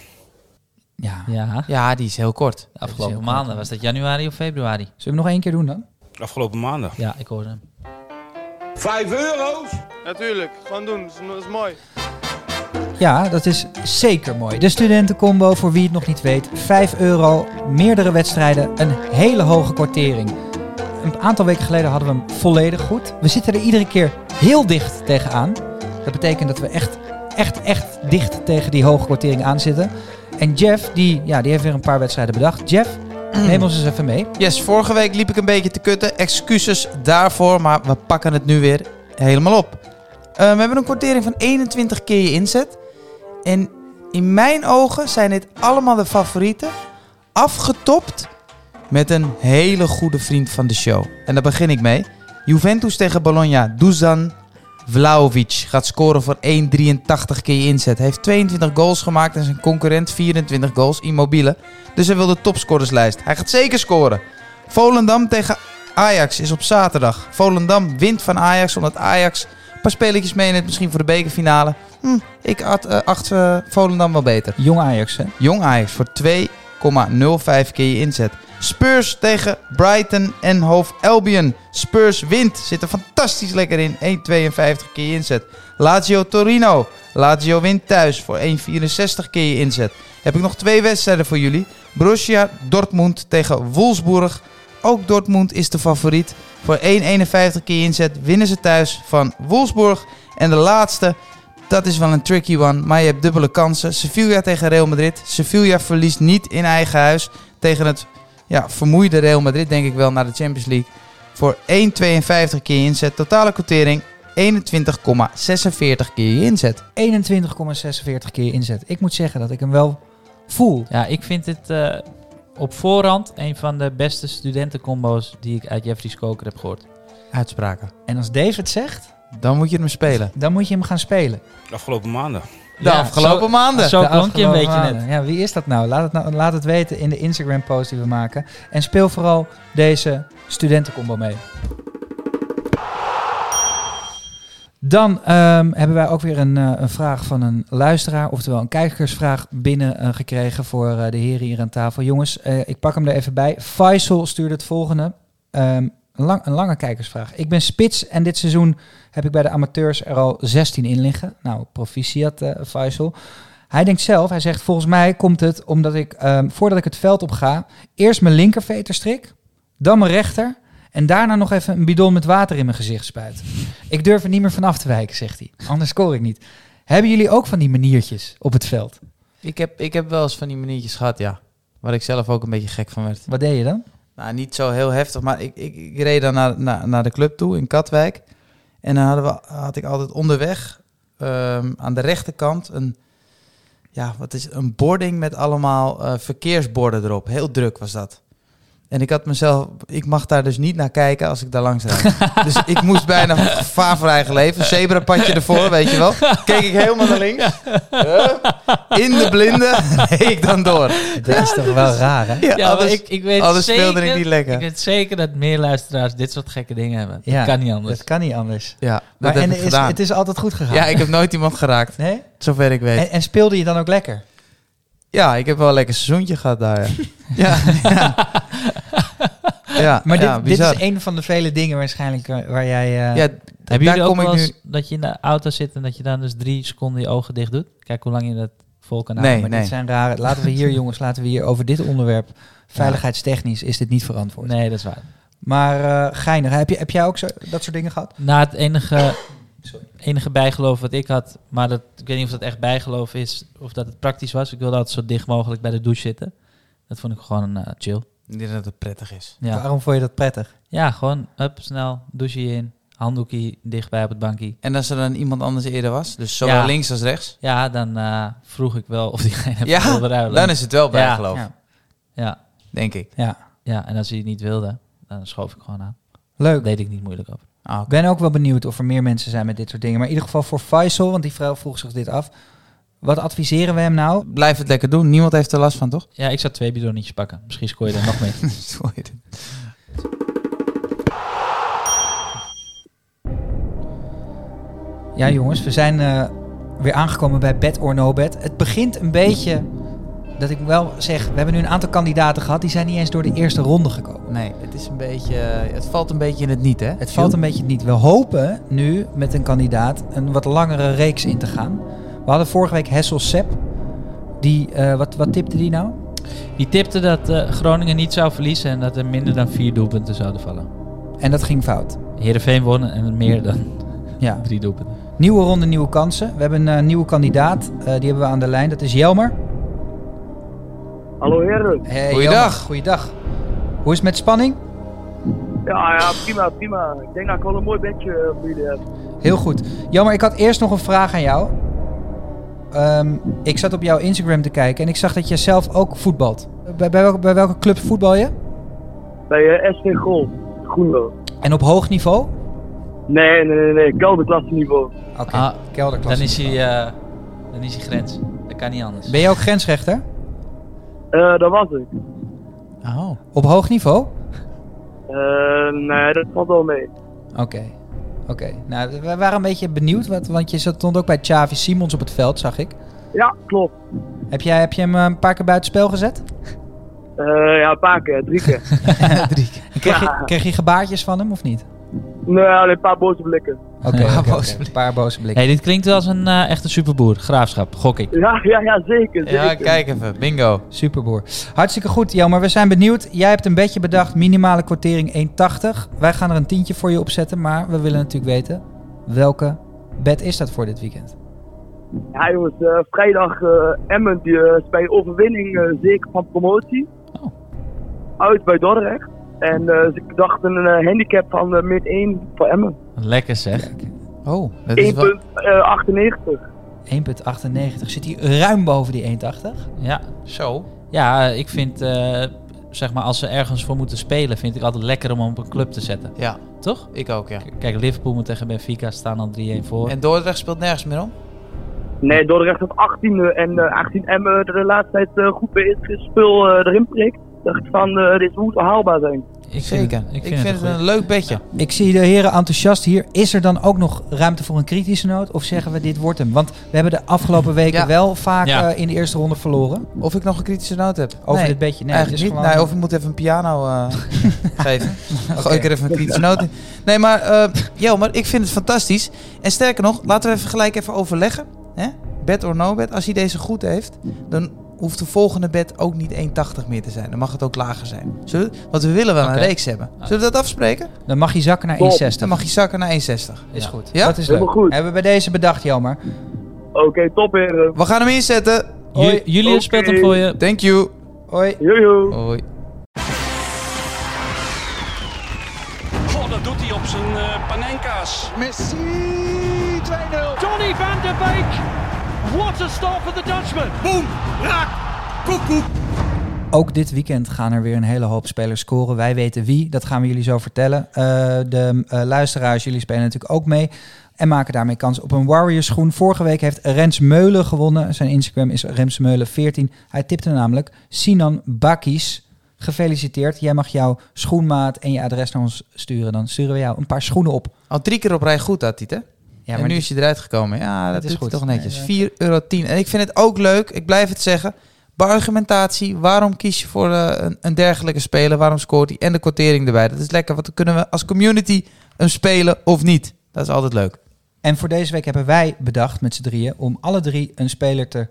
Ja.
Ja.
Ja, die is heel kort.
De afgelopen
heel
maanden.
kort.
Was dat januari of februari?
Zullen we hem nog één keer doen dan?
Afgelopen maanden.
Ja, ik hoorde hem.
Vijf euro's?
Natuurlijk, gewoon doen, dat is, dat is mooi.
Ja, dat is zeker mooi. De studentencombo, voor wie het nog niet weet. 5 euro, meerdere wedstrijden, een hele hoge kortering. Een aantal weken geleden hadden we hem volledig goed. We zitten er iedere keer heel dicht tegenaan. Dat betekent dat we echt, echt, echt dicht tegen die hoge kortering aan zitten. En Jeff, die, ja, die heeft weer een paar wedstrijden bedacht. Jeff, neem ons eens even mee.
Yes, vorige week liep ik een beetje te kutten. Excuses daarvoor, maar we pakken het nu weer helemaal op. Eh, we hebben een kortering van 21 keer je inzet. En in mijn ogen zijn dit allemaal de favorieten. Afgetopt met een hele goede vriend van de show. En daar begin ik mee. Juventus tegen Bologna. Dusan Vlaovic gaat scoren voor 1,83 keer inzet. Hij heeft 22 goals gemaakt en zijn concurrent 24 goals. Immobile. Dus hij wil de topscorerslijst. Hij gaat zeker scoren. Volendam tegen Ajax is op zaterdag. Volendam wint van Ajax omdat Ajax een paar spelletjes meeneemt. Misschien voor de bekerfinale. Hm, ik had, eh, acht eh, Volendam wel beter.
Jong Ajax, hè?
Jong Ajax voor 2,05 keer je inzet. Spurs tegen Brighton en Hove Albion. Spurs wint. Zit er fantastisch lekker in. 1,52 keer je inzet. Lazio Torino. Lazio wint thuis voor 1,64 keer je inzet. Heb ik nog twee wedstrijden voor jullie. Borussia Dortmund tegen Wolfsburg. Ook Dortmund is de favoriet. Voor 1,51 keer inzet winnen ze thuis van Wolfsburg. En de laatste Dat is wel een tricky one, maar je hebt dubbele kansen. Sevilla tegen Real Madrid. Sevilla verliest niet in eigen huis tegen het ja, vermoeide Real Madrid, denk ik wel, naar de Champions League. Voor 1,52 keer inzet. Totale quotering 21,46 keer je inzet.
21,46 keer inzet. Ik moet zeggen dat ik hem wel voel.
Ja, ik vind het eh, op voorhand een van de beste studentencombo's die ik uit Jeffrey's Koker heb gehoord.
Uitspraken.
En als David zegt,
Dan moet je hem spelen.
dan moet je hem gaan spelen.
De afgelopen maanden.
De
Ja,
afgelopen
zo-
maanden.
Zo klonk je een beetje net.
Ja, wie is dat nou? Laat het, nou, laat het weten in de Instagram post die we maken. En speel vooral deze studentencombo mee. Dan ehm, hebben wij ook weer een, eh, een vraag van een luisteraar, oftewel een kijkersvraag binnen eh, gekregen voor eh, de heren hier aan tafel. Jongens, ik pak hem er even bij. Faisal stuurde het volgende. Ehm, een, lang, een lange kijkersvraag. Ik ben spits en dit seizoen heb ik bij de amateurs er al 16 in liggen. Nou, proficiat Faisal. Hij denkt zelf, hij zegt volgens mij komt het omdat ik, ehm, voordat ik het veld op ga, eerst mijn linkerveter strik, dan mijn rechter en daarna nog even een bidon met water in mijn gezicht spuit. Ik durf er niet meer vanaf te wijken, zegt hij. Anders score ik niet. Hebben jullie ook van die maniertjes op het veld?
Ik heb, ik heb wel eens van die maniertjes gehad, ja. Waar ik zelf ook een beetje gek van werd.
Wat deed je dan?
Nou, niet zo heel heftig, maar ik, ik, ik reed dan naar, naar, naar de club toe in Katwijk. En dan hadden we, had ik altijd onderweg ehm, aan de rechterkant een, ja, wat is een boarding met allemaal eh, verkeersborden erop. Heel druk was dat. En ik had mezelf, ik mag daar dus niet naar kijken als ik daar langs rijd. dus ik moest bijna gevaar voor eigen leven. Zebrapadje ervoor, weet je wel. Keek ik helemaal naar links. In de blinde reed ik dan door.
Dat is toch wel raar, hè?
Ja, anders,
ik, ik weet zeker,
speelde ik niet lekker.
Ik weet zeker dat meer luisteraars dit soort gekke dingen hebben.
Ja,
dat kan niet anders.
Dat kan niet anders.
ja, dat
Maar,
heb
en
ik
is, het is altijd goed gegaan.
Ja, ik heb nooit iemand geraakt,
Nee?
zover ik weet.
En, en speelde je dan ook lekker?
Ja, ik heb wel een lekker seizoentje gehad daar, ja. ja, ja. Ja,
Maar
ja,
dit, is een van de vele dingen waarschijnlijk eh, waar jij... eh,
Ja,
Hebben
daar
jullie ook
kom
wel
ik
eens
nu...
dat je in de auto zit en dat je dan dus drie seconden je ogen dicht doet? Kijk hoe lang je dat vol kan
Nee,
houden.
maar
nee.
dit zijn rare... Laten we hier, jongens, laten we hier over dit onderwerp... Veiligheidstechnisch is dit niet verantwoord.
Nee, dat is waar.
Maar eh geinig, heb, je, heb jij ook zo, dat soort dingen gehad?
Na het enige, enige bijgeloof wat ik had, maar dat, ik weet niet of dat echt bijgeloof is of dat het praktisch was. Ik wilde altijd zo dicht mogelijk bij de douche zitten. Dat vond ik gewoon chill.
Ik denk dat het prettig is.
Ja.
Waarom vond je dat prettig?
ja, gewoon up, snel, douche in, handdoekje dichtbij op het bankje.
En als er dan iemand anders eerder was, dus zowel
Ja.
links als rechts,
Ja, dan eh, vroeg ik wel of diegene
Ja,
wilde ruilen.
dan is het wel bijgeloof,
Ja.
Ja,
denk ik.
ja,
ja, en als hij het niet wilde, dan schoof ik gewoon aan.
leuk.
Deed ik niet moeilijk over.
Ah,
Ik ben ook wel benieuwd of er meer mensen zijn met dit soort dingen. Maar in ieder geval voor Faisal, want die vrouw vroeg zich dit af. Wat adviseren we hem nou?
Blijf het lekker doen, niemand heeft er last van, toch?
Ja, ik zou twee bidonnetjes pakken. Misschien scoor je er nog mee.
Ja jongens, we zijn eh, weer aangekomen bij Bed or No Bed. Het begint een beetje, dat ik wel zeg, we hebben nu een aantal kandidaten gehad. Die zijn niet eens door de eerste ronde gekomen.
Nee, het is een beetje, het valt een beetje in het niet, hè?
Het valt een beetje niet. We hopen nu met een kandidaat een wat langere reeks in te gaan. We hadden vorige week Hessel Sepp. Die, eh, wat, wat tipte die nou?
Die tipte dat eh, Groningen niet zou verliezen en dat er minder dan vier doelpunten zouden vallen.
En dat ging fout.
Heerenveen wonnen en meer dan
Ja.
drie doelpunten.
Nieuwe ronde, nieuwe kansen. We hebben een eh, nieuwe kandidaat. Eh, die hebben we aan de lijn. Dat is Jelmer.
Hallo heren.
Hey,
Goeiedag.
Jelmer. Goeiedag. Hoe is het met spanning?
Ja, ja, prima, prima. Ik denk dat ik wel een mooi bedje voor jullie heb.
Heel goed. Jammer, ik had eerst nog een vraag aan jou. Ehm, ik zat op jouw Instagram te kijken en ik zag dat jij zelf ook voetbalt. Bij, bij, welke, bij welke club voetbal je?
Bij eh, SV Golf, Groenlo.
En op hoog niveau?
Nee, nee, nee, nee. Kelderklasse niveau.
Oké,
Ah,
kelderklasse.
Dan is hij, eh, dan is hij grens. Dat kan niet anders.
Ben je ook grensrechter?
Eh, dat was ik.
Oh.
Op hoog niveau?
Eh, nee, dat valt wel mee.
Oké. Oké. Nou, we waren een beetje benieuwd, want, want je stond ook bij Xavi Simons op het veld, zag ik.
Ja, klopt.
Heb, jij, heb je hem eh, een paar keer buitenspel gezet?
Eh, ja, een paar keer, drie keer.
En kreeg, je, kreeg je gebaartjes van hem of niet?
Nee, alleen een paar boze blikken.
Oké, een paar boze blikken.
Hey, dit klinkt wel als een eh, echte superboer. Graafschap, gok ik.
Ja, ja, ja, zeker, zeker.
Ja, kijk even. Bingo.
Superboer. Hartstikke goed, Jan, maar we zijn benieuwd. Jij hebt een bedje bedacht, minimale kwartering 1,80. Wij gaan er een tientje voor je opzetten, maar we willen natuurlijk weten... welke bed is dat voor dit weekend?
Ja jongens, eh, vrijdag eh Emmen die uh, bij overwinning eh, zeker van promotie.
Oh.
Uit bij Dordrecht. En eh, ze dachten een eh, handicap van eh, min 1 voor Emmen.
Lekker zeg.
Oh, dat is wel...
1,98.
1,98. Zit hij ruim boven die 1,80?
Ja.
Zo.
ja, ik vind, eh, zeg maar, als ze ergens voor moeten spelen, vind ik altijd lekker om hem op een club te zetten.
Ja,
Toch?
ik ook, ja.
Kijk, Liverpool moet tegen Benfica staan al 3-1 voor.
En Dordrecht speelt nergens meer om?
Nee, Dordrecht op 18e en eh 18 Emmen de laatste tijd eh, goed bij het spul eh, erin prikt. Dacht van, eh, dit moet haalbaar zijn.
ik
Zeker.
Vind,
ik vind, het een leuk bedje.
Ik zie de heren enthousiast hier. Is er dan ook nog ruimte voor een kritische noot? Of zeggen we dit wordt hem? Want we hebben de afgelopen weken
Ja.
wel vaak
Ja.
eh, in de eerste ronde verloren.
Of ik nog een kritische noot heb.
Over
nee,
dit beetje. Nee,
eigenlijk niet.
gewoon-
Nee, of ik moet even een piano eh, geven. Dan gooi ik er even een kritische noot in. Nee, maar eh Jelmer, ik vind het fantastisch. En sterker nog, laten we even gelijk even overleggen. Hè? Bet or no bet. Als hij deze goed heeft, dan hoeft de volgende bet ook niet 1,80 meer te zijn. Dan mag het ook lager zijn. Zullen we, want we willen wel een reeks hebben. Zullen we dat afspreken?
Dan mag je zakken naar
Top.
1,60.
Dan mag je zakken naar 1,60.
Is
Ja.
goed.
Ja?
Dat is leuk.
Helemaal goed.
Hebben we bij deze bedacht, Jelmer.
Oké, top heren.
We gaan hem inzetten.
Ju- Julius speelt hem voor je.
Thank you.
Hoi.
Jojo.
Hoi.
God, dat doet hij op zijn uh, panenka's.
Messi 2-0. Donny van der Beek. What a start for the Dutchman.
Boom, raak, koekoek.
Ook dit weekend gaan er weer een hele hoop spelers scoren. Wij weten wie, dat gaan we jullie zo vertellen. Eh, de eh, luisteraars, jullie spelen natuurlijk ook mee. En maken daarmee kans op een Warriors schoen. Vorige week heeft Rens Meulen gewonnen. Zijn Instagram is Remsmeulen14. Hij tipte namelijk Sinan Bakis. Gefeliciteerd. Jij mag jouw schoenmaat en je adres naar ons sturen. Dan sturen we jou een paar schoenen op.
Al drie keer op rij goed had hij hè?
Ja,
en nu is hij eruit gekomen. Ja, dat,
is
is
goed.
toch netjes.
Nee,
4,10 euro. En ik vind het ook leuk, ik blijf het zeggen. Bij argumentatie, waarom kies je voor eh, een, een dergelijke speler? Waarom scoort hij? En de quotering erbij. Dat is lekker, want dan kunnen we als community hem spelen of niet. Dat is altijd leuk.
En voor deze week hebben wij bedacht met z'n drieën om alle drie een speler te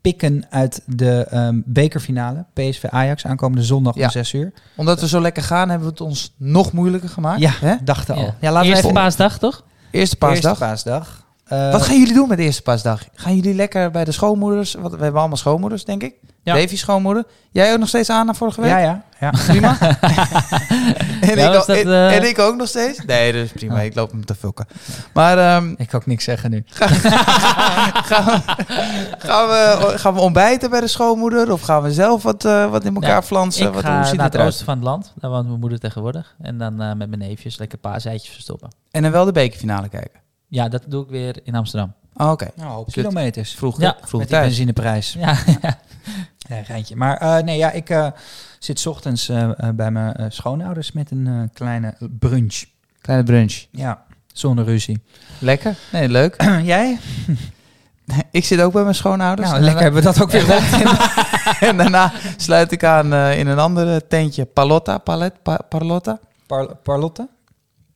pikken uit de ehm, bekerfinale. PSV Ajax aankomende zondag
Ja.
om 6 uur.
Omdat we zo lekker gaan, hebben we het ons nog moeilijker gemaakt.
Ja,
Hè?
dachten al.
Ja.
Ja, laten we even...
paasdag, toch?
Eerste paasdag.
Eerste paasdag. Eh,
Wat gaan jullie doen met de eerste paasdag? Gaan jullie lekker bij de schoonmoeders? Want we hebben allemaal schoonmoeders, denk ik.
Ja.
Davy schoonmoeder. Jij ook nog steeds aan naar vorige week?
Ja, ja. Ja.
Prima. en,
Ja,
ik
was
ook,
dat,
en,
eh,
en ik ook nog steeds? Nee, dat is prima.
Oh.
Ik loop hem te vulken. Maar ehm,
Ik kan ook niks zeggen nu.
gaan, we, gaan, we, gaan we ontbijten bij de schoonmoeder? Of gaan we zelf wat, eh, wat in elkaar
Ja,
flansen?
Ik
wat,
ga
hoe ziet
naar
het
oosten van het land. Daar woont mijn moeder tegenwoordig. En dan eh, met mijn neefjes lekker paaseitjes verstoppen.
En dan wel de bekerfinale kijken.
Ja, dat doe ik weer in Amsterdam.
Oh, Oké.
Nou, kilometers.
Vroeg,
Ja,
vroeg
met die
thuis.
benzineprijs.
Ja,
Ja, geintje. Maar eh, nee, ja, ik eh, zit ochtends eh, eh, bij mijn eh, schoonouders met een kleine brunch.
Kleine brunch.
Ja, zonder ruzie.
Lekker. Nee, leuk.
Jij?
ik zit ook bij mijn schoonouders.
Nou, lekker hebben we dat ook weer rond.
en daarna sluit ik aan in een ander tentje. Palotta, Palet, pa, Parlotta.
Par Parlotte?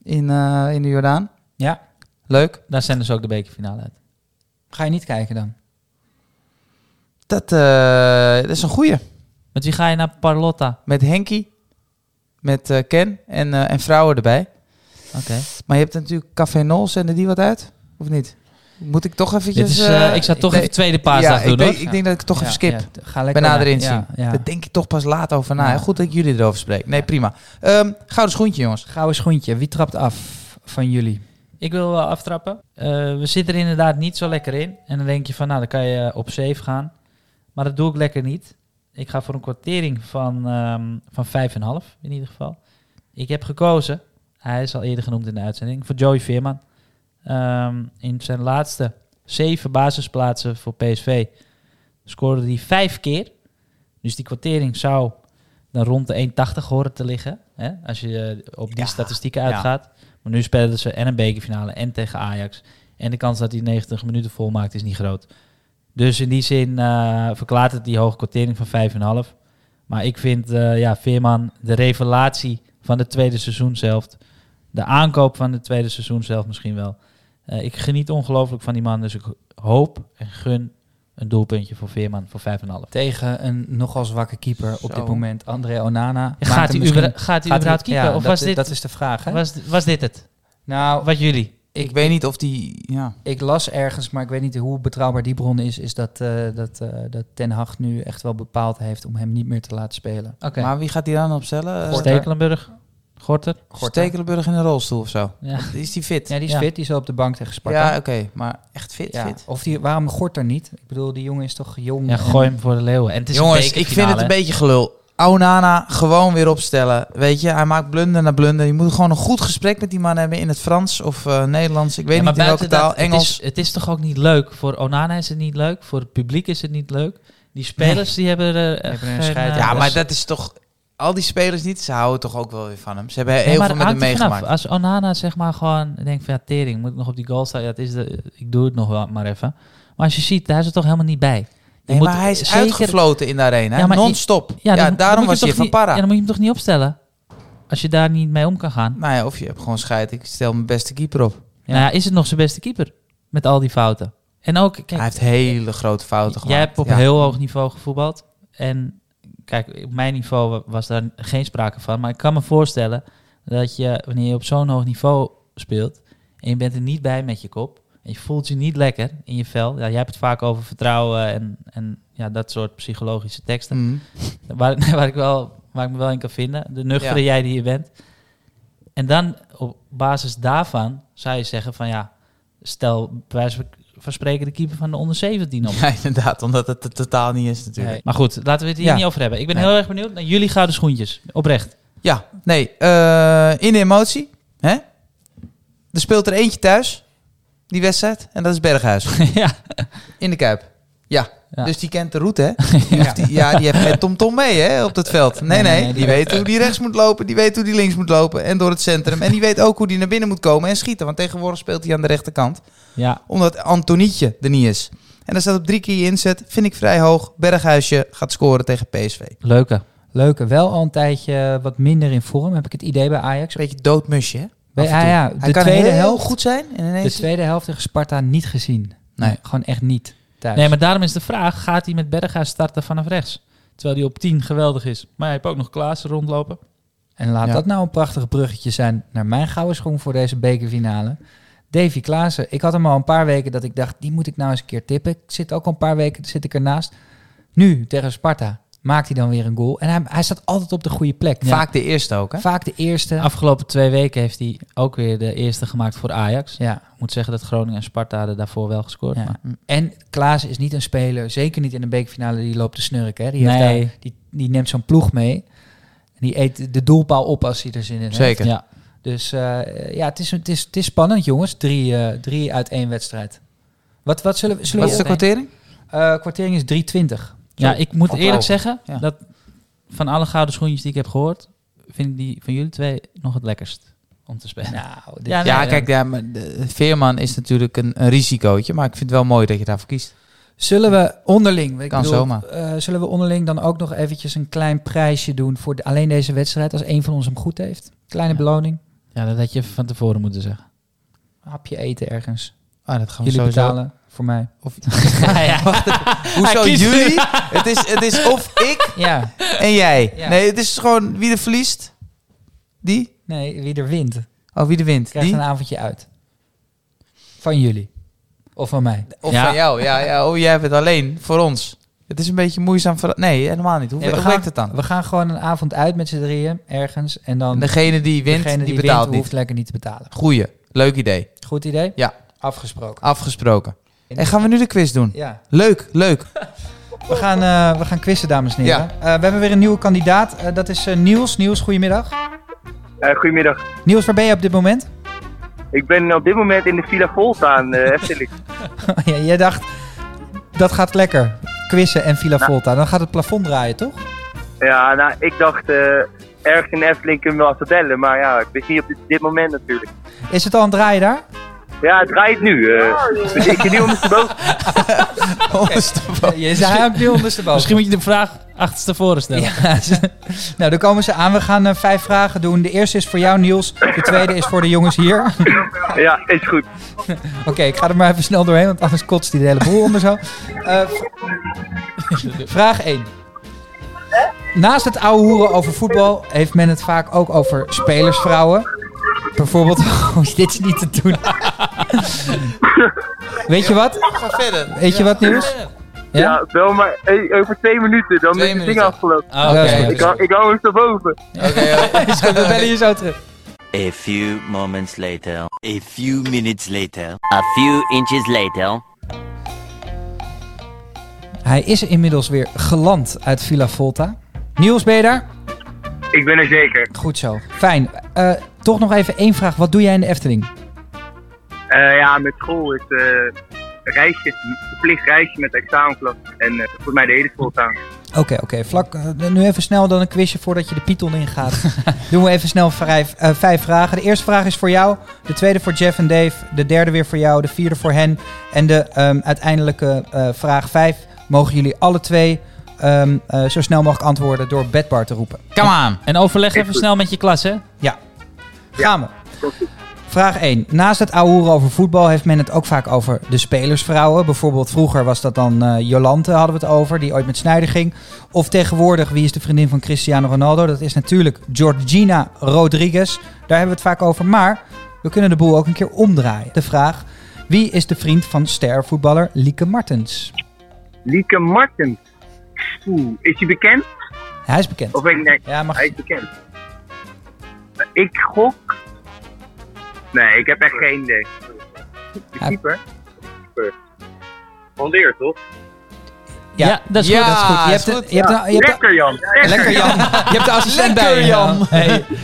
In, in de Jordaan.
Ja.
Leuk.
daar zenden ze ook de bekerfinale uit.
Ga je niet kijken dan?
Dat, dat is een goeie.
Met wie ga je naar Parlotta?
Met Henky. Met eh, Ken. En, eh, en vrouwen erbij.
Oké.
Maar je hebt natuurlijk Café Nol. Zenden die wat uit? Of niet? Moet ik toch eventjes...
Dit is, eh, ik zou toch
nee,
even tweede paasdag
ja,
doen,
ik
hoor.
ik denk dat ik toch even skip.
Ja, ga lekker
Bij nader
naar-
inzien.
Ja, ja.
Daar denk ik toch pas laat over na.
Ja.
Goed dat ik jullie erover spreek. Nee, prima. Ehm gouden schoentje, jongens.
Gouden schoentje. Wie trapt af van jullie?
Ik wil wel aftrappen. Eh, we zitten er inderdaad niet zo lekker in. En dan denk je van, nou, dan kan je op safe gaan. Maar dat doe ik lekker niet. Ik ga voor een kwartering van, ehm van 5,5 in ieder geval. Ik heb gekozen, hij is al eerder genoemd in de uitzending, voor Joey Veerman. Ehm, in zijn laatste zeven basisplaatsen voor PSV scoorde hij vijf keer. Dus die kwartering zou dan rond de 1,80 horen te liggen. Hè? Als je eh, op die
Ja,
statistieken
ja.
uitgaat. Maar nu spelen ze en een bekerfinale en tegen Ajax. En de kans dat hij 90 minuten volmaakt is niet groot. Dus in die zin eh, verklaart het die hoge quotering van 5,5. Maar ik vind eh, ja, Veerman de revelatie van het tweede seizoen zelf. De aankoop van het tweede seizoen zelf misschien wel. Eh, ik geniet ongelooflijk van die man. Dus ik hoop en gun een doelpuntje voor Veerman voor 5,5.
Tegen een nogal zwakke keeper op
Zo.
dit moment, André Onana.
Ja, gaat hij,
misschien-
gaat hij überhaupt keeper?
ja,
of
dat,
was
is-
dit,
dat is de vraag, hè?
was, was dit het?
nou,
Wat jullie?
Ik, weet niet of die... Ja.
Ik las ergens, maar ik weet niet hoe betrouwbaar die bron is, is dat, eh, dat, eh, dat Ten Hag nu echt wel bepaald heeft om hem niet meer te laten spelen.
Oké.
Maar wie gaat die dan opstellen? Eh,
Stekelenburg. Gorter.
Stekelenburg in een rolstoel of zo?
Ja.
Is die fit?
Ja, die is
Ja.
fit, die is al op de bank tegen Sparta.
Ja, oké. Maar echt fit,
Ja,
fit?
Of die, waarom Gorter niet? Ik bedoel, die jongen is toch jong.
Ja,
en-
gooi hem voor de leeuwen. En het is
Jongens,
een
ik vind het een beetje gelul. Aonana gewoon weer opstellen. Weet je, hij maakt blunder na blunder. Je moet gewoon een goed gesprek met die man hebben in het Frans of eh, Nederlands. Ik weet
Ja, maar
niet in welke taal.
dat,
Engels.
Het is, het is toch ook niet leuk? Voor Onana is het niet leuk. Voor het publiek is het niet leuk. Die spelers die hebben er eh,
hebben
geen, eh,
ja, maar dat is toch... Al die spelers niet, ze houden toch ook wel weer van hem. Ze hebben heel veel met hem
vanaf.
meegemaakt.
Als Onana zeg maar gewoon denkt van ja, tering, moet ik nog op die goal staan? Ja, het is de, ik doe het nog wel maar even. Maar als je ziet, daar is het toch helemaal niet bij.
Nee, maar hij is
zeker-
uitgefloten in de arena.
Ja,
Non-stop. Ja, daarom was
toch
van para.
Ja, dan moet je hem toch niet opstellen? Als je daar niet mee om kan gaan.
Nou ja, of je hebt gewoon scheid. Ik stel mijn beste keeper op.
Nou ja, is het nog zijn beste keeper? Met al die fouten. En ook, kijk,
hij heeft hele grote fouten gemaakt.
Jij hebt op
Ja.
heel hoog niveau gevoetbald. En kijk, op mijn niveau wa- was daar geen sprake van. Maar ik kan me voorstellen dat je, wanneer je op zo'n hoog niveau speelt... en je bent er niet bij met je kop... en je voelt je niet lekker in je vel... Ja, jij hebt het vaak over vertrouwen en, en ja, dat soort psychologische teksten...
Mhm.
Waar, waar, ik wel, waar ik me wel in kan vinden. De nuchtere
Ja.
jij die je bent. En dan op basis daarvan zou je zeggen van ja... stel bij wijze van spreken de keeper van de onder 17 op.
Ja, inderdaad. Omdat het er totaal niet is natuurlijk.
Nee.
Maar goed, laten we het hier
Ja.
niet over hebben. Ik ben
Nee.
heel erg benieuwd naar jullie gouden schoentjes. Oprecht.
Ja, nee. eh, in de emotie. Hè? Er speelt er eentje thuis. Die wedstrijd. En dat is Berghuis.
ja.
In de Kuip. Ja.
Ja.
Dus die kent de route, hè? ja. Die, ja, die heeft geen TomTom mee, hè? Op het veld. Nee,
Nee,
nee.
nee, nee,
die, weet hoe die rechts moet lopen. Die weet hoe die links moet lopen. En door het centrum. En die weet ook hoe die naar binnen moet komen en schieten. Want tegenwoordig speelt hij aan de rechterkant.
ja.
Omdat Antonietje er niet is. En dan staat op drie keer je inzet. Vind ik vrij hoog. Berghuisje gaat scoren tegen PSV.
Leuke.
Leuke, wel al een tijdje wat minder in vorm, heb ik het idee bij Ajax.
Een beetje doodmusje, hè? Af
ja,
Hij
de
kan
tweede
heel
helft
goed zijn. En
De tweede helft tegen Sparta niet gezien.
Nee.
Gewoon echt niet thuis.
Nee, maar daarom is de vraag, gaat hij met Berghuis starten vanaf rechts? Terwijl hij op 10 geweldig is. Maar je hebt ook nog Klaassen rondlopen.
En laat
Ja.
dat nou een prachtig bruggetje zijn naar mijn gouden schoen voor deze bekerfinale. Davy Klaassen. Ik had hem al een paar weken dat ik dacht, die moet ik nou eens een keer tippen. Ik zit ook al een paar weken zit ik ernaast. Nu tegen Sparta maakt hij dan weer een goal. En hij, hij staat altijd op de goede plek.
Vaak de eerste ook, hè?
Vaak de eerste.
Afgelopen twee weken heeft hij ook weer de eerste gemaakt voor Ajax.
Ja.
Ik moet zeggen dat Groningen en Sparta hadden daarvoor wel gescoord.
Ja.
maar-
En Klaassen is niet een speler, zeker niet in een bekerfinale, die loopt te snurken. Hè. Die, heeft
Nee.
daar, die, die neemt zo'n ploeg mee. En die eet de doelpaal op als hij er zin in heeft.
Zeker.
Ja.
Dus eh, ja, het is, het, is, het is spannend, jongens. Drie, eh, drie uit één wedstrijd. Wat, wat zullen, we- zullen
Wat is de kwartering?
Eh, kwartering is 320.
Ja, ik moet eerlijk
ogen.
zeggen
Ja.
dat van alle gouden schoentjes die ik heb gehoord, vind ik die van jullie twee nog het lekkerst om te spelen.
Nou, dit-
Ja, nee,
ja, kijk, ja, maar de, Veerman is natuurlijk een, een risicootje. Maar ik vind het wel mooi dat je daarvoor kiest.
Zullen we onderling, ik
Kan
bedoel,
zomaar.
eh, zullen we onderling dan ook nog eventjes een klein prijsje doen voor de- alleen deze wedstrijd, als een van ons hem goed heeft? Kleine
Ja.
beloning,
Ja, dat had je van tevoren moeten zeggen.
een hapje eten ergens.
Ah, dat gaan we
Jullie
sowieso.
betalen voor mij.
Of,
ja.
hoezo jullie? het, is, het is of ik
Ja,
en jij.
Ja.
Nee, het is gewoon wie er verliest. Die?
nee, wie er wint,
Oh, wie er wint.
krijgt
Die?
een avondje uit. Van jullie. Of van mij.
Of
Ja.
van jou. Ja, ja, oh, jij hebt het alleen voor ons. Het is een beetje moeizaam. Voor... Nee, helemaal niet. Hoe,
Nee, we,
hoe
gaan,
werkt het dan?
we gaan gewoon een avond uit met z'n drieën, ergens. En dan
En degene die wint,
degene
die,
die
betaalt
wint,
niet.
hoeft lekker niet te betalen.
Goeie. Leuk idee.
Goed idee?
Ja.
Afgesproken.
Afgesproken. En gaan we nu de quiz doen?
Ja.
Leuk, leuk.
We gaan, eh, we gaan quizzen, dames en heren.
Ja.
Eh, we hebben weer een nieuwe kandidaat. Eh, dat is eh, Niels. Niels, goedemiddag.
Eh, goedemiddag.
Niels, waar ben je op dit moment?
Ik ben op dit moment in de Villa Volta aan uh, Efteling.
ja, jij dacht, dat gaat lekker. Quizzen en Villa Volta. Dan gaat het plafond draaien, toch?
Ja, nou, ik dacht eh, ergens in Efteling kunnen we wel even bellen. Maar ja, ik wist niet op dit, dit moment natuurlijk.
Is het al aan het draaien daar?
Ja, het draait nu. eh dus ik zit nu ondersteboven.
Ondersteboven.
Je zei ook nu ondersteboven.
Misschien moet je de vraag achterstevoren stellen.
Ja, nou, dan komen ze aan. We gaan eh, vijf vragen doen. De eerste is voor jou, Niels. De tweede is voor de jongens hier.
Ja, is goed.
Oké, ik ga er maar even snel doorheen, want anders kotst hij de hele boel onder zo. Eh, vraag 1. Naast het ouwe hoeren over voetbal heeft men het vaak ook over spelersvrouwen. Bijvoorbeeld, oh, dit is niet te doen. Weet je wat?
Ga verder.
Weet je wat, Niels?
Ja,
Ja?
wel maar hey, over twee minuten, dan
Twee
is het ding afgelopen.
Ah,
Ja,
oké.
goed.
Ik hou, ik hou hem zo boven.
Is goed, we bellen je zo terug.
A few moments later. A few minutes later. A few inches later.
Hij is inmiddels weer geland uit Villa Volta. Niels, ben je daar?
Ik ben er zeker.
Goed zo. Fijn. Eh, toch nog even één vraag. Wat doe jij in de Efteling?
Eh, ja, met school is eh, een reisje, verplicht reisje met de examenklas. En eh voor mij de hele school staan.
Oké, oké. Vlak. nu even snel dan een quizje voordat je de Python ingaat. Doen we even snel vijf, eh, vijf vragen. De eerste vraag is voor jou. De tweede voor Jeff en Dave. De derde weer voor jou. De vierde voor hen. En de ehm, uiteindelijke eh, vraag vijf mogen jullie alle twee ehm, eh, zo snel mogelijk antwoorden door bedbar te roepen.
Come on.
En overleg even snel met je klas, hè?
Gaan we. Vraag 1. Naast het ouwehoeren over voetbal heeft men het ook vaak over de spelersvrouwen. Bijvoorbeeld vroeger was dat dan eh, Jolante hadden we het over, die ooit met Sneijder ging. Of tegenwoordig, wie is de vriendin van Cristiano Ronaldo? Dat is natuurlijk Georgina Rodriguez. Daar hebben we het vaak over. Maar we kunnen de boel ook een keer omdraaien. De vraag, wie is de vriend van stervoetballer Lieke Martens?
Lieke Martens. Oeh, is hij bekend?
Hij is bekend.
Of ik nee,
Ja, mag
hij is bekend. Ik gok. Nee, ik heb echt geen idee. De
Ja.
keeper? Van Leer, toch?
Ja,
dat is
Ja,
goed.
dat is goed. Je hebt,
goed.
je hebt, je hebt
Lekker Jan.
Lekker Jan. Je hebt de assistent
Lekker,
bij je.
Jan.
Hey.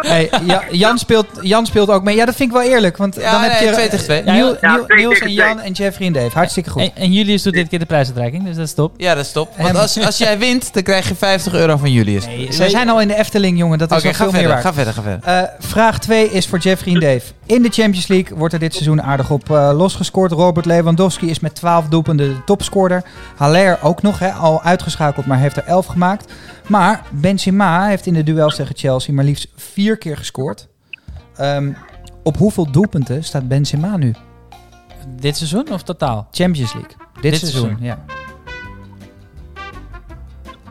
Hey, Ja- Jan, speelt, Jan speelt ook mee. Ja, dat vind ik wel eerlijk. Want
Ja,
dan heb je
twee tegen twee.
Niel-
Ja,
Niel-
twee
Niels
tegen
en. Jan en Jeffrey en Dave. Hartstikke goed.
En, en Julius doet dit keer de prijsuitreiking, dus dat is top.
Ja, dat is top. Want als, als jij wint, dan krijg je 50 euro van Julius.
Nee, zij zijn al in de Efteling, jongen. Dat is wel
ga
veel meer
verder,
waard.
ga verder, ga verder.
Eh, vraag 2 is voor Jeffrey en Dave. In de Champions League wordt er dit seizoen aardig op eh, losgescoord. Robert Lewandowski is met 12 doelpunten de topscorer. Haller ook nog, hè, al uitgeschakeld, maar heeft er 11 gemaakt. Maar Benzema heeft in de duels tegen Chelsea maar liefst vier keer gescoord. Ehm, op hoeveel doelpunten staat Benzema nu?
Dit seizoen of totaal?
Champions League. Dit,
Dit
seizoen,
seizoen.
ja.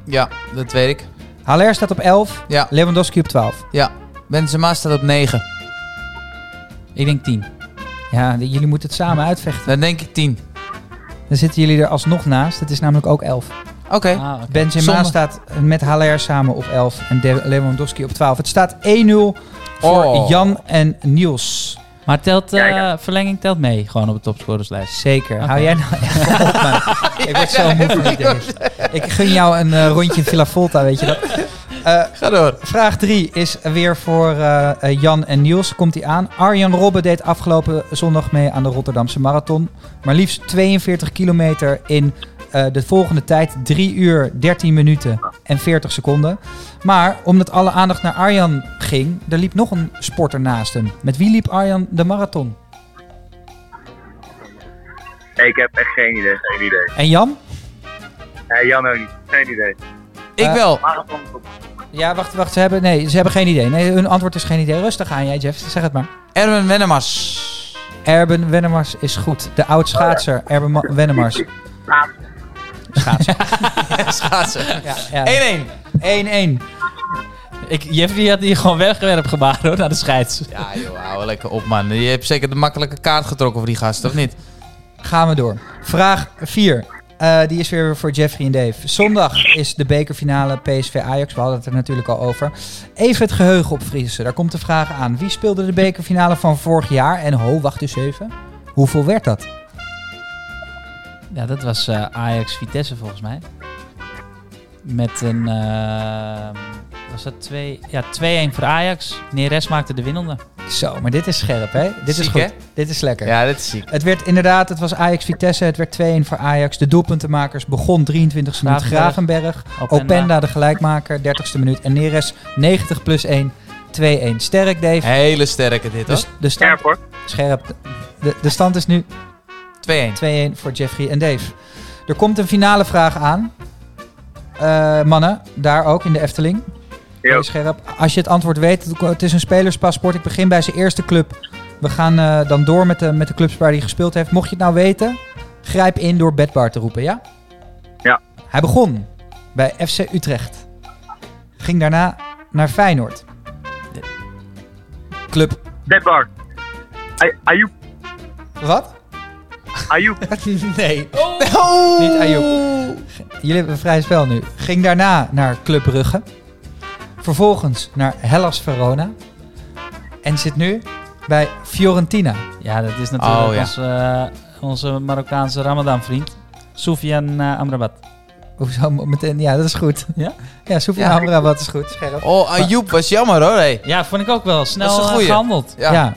Ja, dat weet ik.
Haller staat op 11,
Ja,
Lewandowski op 12.
ja. Benzema staat op 9.
Ik denk 10.
Ja, jullie moeten het samen uitvechten.
Dan denk ik 10.
Dan zitten jullie er alsnog naast. Het is namelijk ook 11.
Oké.
Ah, oké.
Benzema
Zonde.
staat met Haller samen op 11 en De- Lewandowski op 12. Het staat 1-0 voor
Oh.
Jan en Niels.
Maar telt, eh, verlenging telt mee, gewoon op de topscorerslijst.
Zeker. Hou jij nou op, man. Ik word zo moe van. Ik gun jou een eh, rondje in Villa Volta, weet je dat? Eh,
Ga door.
vraag 3 is weer voor eh, eh, Jan en Niels. Komt hij aan. Arjan Robben deed afgelopen zondag mee aan de Rotterdamse Marathon. Maar liefst 42 kilometer in eh, de volgende tijd. 3 uur, 13 minuten en 40 seconden. Maar omdat alle aandacht naar Arjan ging, er liep nog een sporter naast hem. Met wie liep Arjan de marathon?
Ik heb echt geen idee. Geen idee.
En Jan?
Jan ook niet. Geen idee.
Ik
Eh,
wel.
Ja, wacht, wacht. Ze hebben, nee, ze hebben geen idee. Nee, hun antwoord is geen idee. Rustig aan jij, Jeff. Zeg het maar.
Erwin Wennemars.
Erben Wennemars is goed. De oud schaatser Erben Ma- Wennemars. Schaatser.
Schaatsen.
Ja, ja.
1-1.
1-1.
Ik, Jeffrey had hier gewoon weggewerpt gebaar hoor, naar de scheids.
Ja joh, hou lekker op man. Je hebt zeker de makkelijke kaart getrokken voor die gast, of niet?
Gaan we door. Vraag 4. Eh, die is weer voor Jeffrey en Dave. Zondag is de bekerfinale PSV Ajax. We hadden het er natuurlijk al over. Even het geheugen opfrissen. Daar komt de vraag aan. Wie speelde de bekerfinale van vorig jaar? En ho, wacht eens even. Hoeveel werd dat?
Ja, dat was eh, Ajax Vitesse volgens mij. Met een. eh, was dat 2? Ja, 2-1 voor Ajax. Neres maakte de winnende.
Zo, maar dit is scherp, hè? Dit is goed.
hè?
Dit is lekker.
Ja, dit is ziek.
Het werd inderdaad, het was Ajax Vitesse. Het werd 2-1 voor Ajax. De doelpuntenmakers begon 23e minuut
Gravenberg.
Gravenberg.
Openda.
Openda de gelijkmaker, 30ste minuut. En Neres 90 plus 1, 2-1. Sterk, Dave.
Hele sterke dit,
Dus
hoor.
de stand,
Scherp hoor.
scherp. De, de stand is nu
2-1.
2-1 voor Jeffrey en Dave. Er komt een finale vraag aan. Eh, mannen, daar ook in de Efteling.
Ja.
Heel scherp. Als je het antwoord weet, het is een spelerspaspoort. Ik begin bij zijn eerste club. We gaan eh, dan door met de, met de clubs waar hij gespeeld heeft. Mocht je het nou weten, grijp in door Bedbar te roepen, ja?
Ja.
Hij begon bij FC Utrecht. Ging daarna naar Feyenoord. Club.
Deadbar. Ay- Ayoub.
Wat?
Ayoub.
nee. Niet Ayoub. Jullie hebben een vrij spel nu. Ging daarna naar Club Brugge. Vervolgens naar Hellas Verona. En zit nu bij Fiorentina.
Ja, dat is natuurlijk
Oh, ja.
onze, eh, onze Marokkaanse Ramadan-vriend. Soufiane eh, Amrabat.
Hoezo meteen? Ja, dat is goed.
Ja?
Ja, Soefia
Ja.
Amrabat is goed. Scherp.
Oh, Ayoub was jammer hoor. Hey.
Ja, vond ik ook wel. Snel
Dat is een
eh,
goeie.
gehandeld.
Ja.
Ja.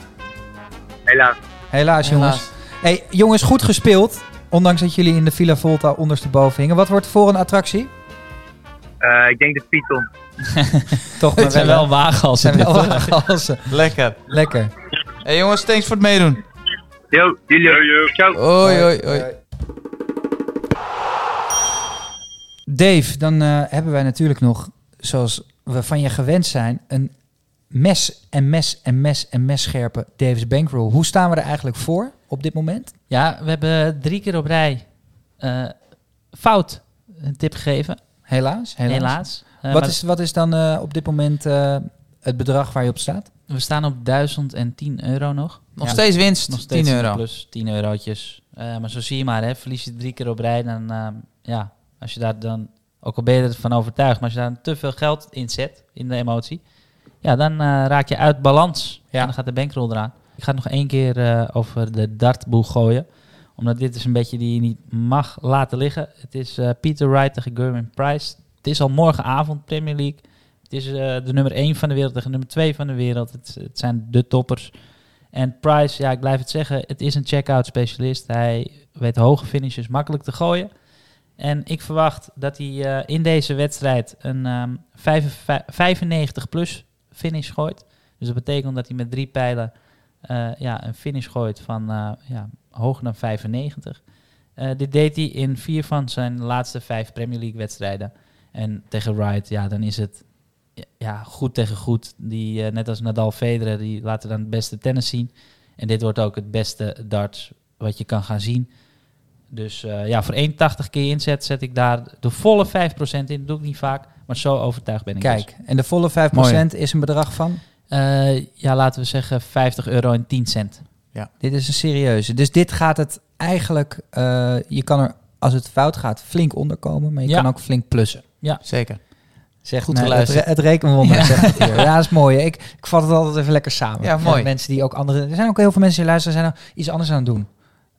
Helaas.
Helaas, jongens.
Helaas.
Hey, jongens, goed gespeeld. Ondanks dat jullie in de Villa Volta ondersteboven hingen. Wat wordt voor een attractie?
Eh, ik denk de Python.
Toch
Het zijn wel
Het
waaghalsen.
zijn wel waaghalsen.
Lekker.
Lekker.
Hey jongens, thanks voor het meedoen.
Yo, jullie. Ciao.
Hoi, hoi, hoi.
Dave, dan eh, hebben wij natuurlijk nog, zoals we van je gewend zijn, een mes en mes en mes en mes scherpe Davis Bankroll. Hoe staan we er eigenlijk voor op dit moment?
Ja, we hebben drie keer op rij eh, fout een tip gegeven.
Helaas. Helaas.
Helaas. Eh,
wat, is, wat is dan eh, op dit moment eh, het bedrag waar je op staat?
We staan op 1010 euro nog.
Nog
Ja.
steeds winst.
Nog steeds
10 euro.
plus 10 eurotjes. Eh, maar zo zie je maar, hè, verlies je drie keer op rij, dan eh, ja, als je daar dan, ook al ben je ervan overtuigd, maar als je daar te veel geld in zet, in de emotie, ja, dan eh, raak je uit balans.
Ja.
En dan gaat de bankroll eraan. Ik ga het nog één keer eh, over de dartboel gooien, omdat dit is een beetje die je niet mag laten liggen. Het is eh, Peter Wright tegen Gerwin Price. Het is al morgenavond Premier League. Het is eh, de nummer 1 van de wereld tegen nummer 2 van de wereld. Het, het zijn de toppers. En Price, ja, ik blijf het zeggen, het is een check-out specialist. Hij weet hoge finishes makkelijk te gooien. En ik verwacht dat hij eh, in deze wedstrijd een ehm, 95 plus finish gooit. Dus dat betekent dat hij met drie pijlen eh, ja, een finish gooit van ja, hoger dan 95. Eh, dit deed hij in vier van zijn laatste vijf Premier League wedstrijden. En tegen Wright, ja, dan is het ja, goed tegen goed. Die, eh, net als Nadal Federer, die laten dan het beste tennis zien. En dit wordt ook het beste darts wat je kan gaan zien. Dus eh, ja, voor 1,80 keer inzet zet ik daar de volle 5% in. Dat doe ik niet vaak, maar zo overtuigd ben ik. dus.
Kijk, en de volle 5% is een bedrag van?
Eh, ja, laten we zeggen 50 euro en 10 cent.
Dit is een serieuze. Dus dit gaat het eigenlijk, je kan er als het fout gaat flink onderkomen, maar je
Ja.
kan ook flink plussen.
Zeker.
Zegt
Goed
nee,
geluisterd.
Het, re- het rekenwonder
Ja.
zegt het hier. Ja, dat is mooi. hè. Ik, ik vat het altijd even lekker samen.
Ja, mooi.
Mensen die ook andere... Er zijn ook heel veel mensen die luisteren zijn nou iets anders aan het doen.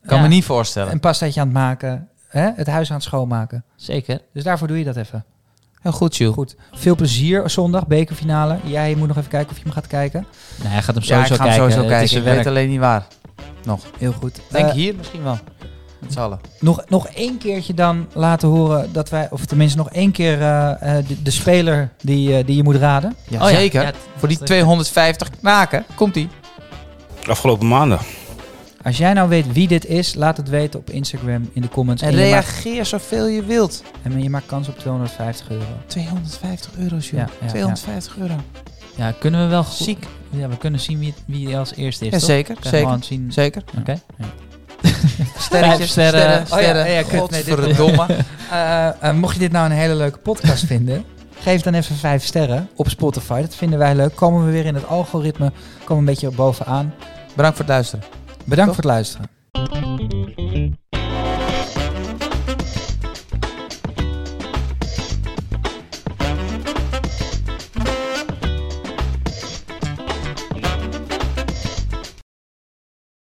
Kan
Ja.
me niet voorstellen.
Een pastaatje aan het maken. Hè? Het huis aan het schoonmaken.
Zeker.
Dus daarvoor doe je dat even.
Heel goed, Jules.
Goed. Veel plezier zondag, bekerfinale. Jij moet nog even kijken of je hem gaat kijken.
Nee, hij gaat hem
Ja,
sowieso
ik ga hem
kijken.
sowieso
Het is
kijken. Ik weet alleen niet waar.
Heel goed.
Denk
Eh,
hier misschien wel. Met z'n allen.
nog, nog één keertje dan laten horen dat wij... Of tenminste nog één keer eh, eh, de, de speler die, eh, die je moet raden.
Ja,
Oh
zeker.
ja,
Voor die
dat-
250 knaken. Komt die.
Afgelopen maanden.
Als jij nou weet wie dit is, laat het weten op Instagram in de comments.
En
maakt,
reageer zoveel je wilt.
en je maakt kans op 250 euro.
250 euro, Jules.
Ja, ja,
250 euro.
Ja, kunnen we wel goed-
Ziek.
Ja, we kunnen zien wie, wie als eerste is.
Ja,
toch?
zeker. Zeker.
Zien.
Zeker.
Oké.
Sterretjes,
sterren.
sterren,
Oh ja,
sterren.
ja, kut, nee, dit-
Godverdomme.
Eh, eh, mocht je dit nou een hele leuke podcast vinden, geef dan even vijf sterren op Spotify. Dat vinden wij leuk. Komen we weer in het algoritme, komen een beetje bovenaan.
Bedankt voor het luisteren.
Bedankt
Toch?
voor het luisteren.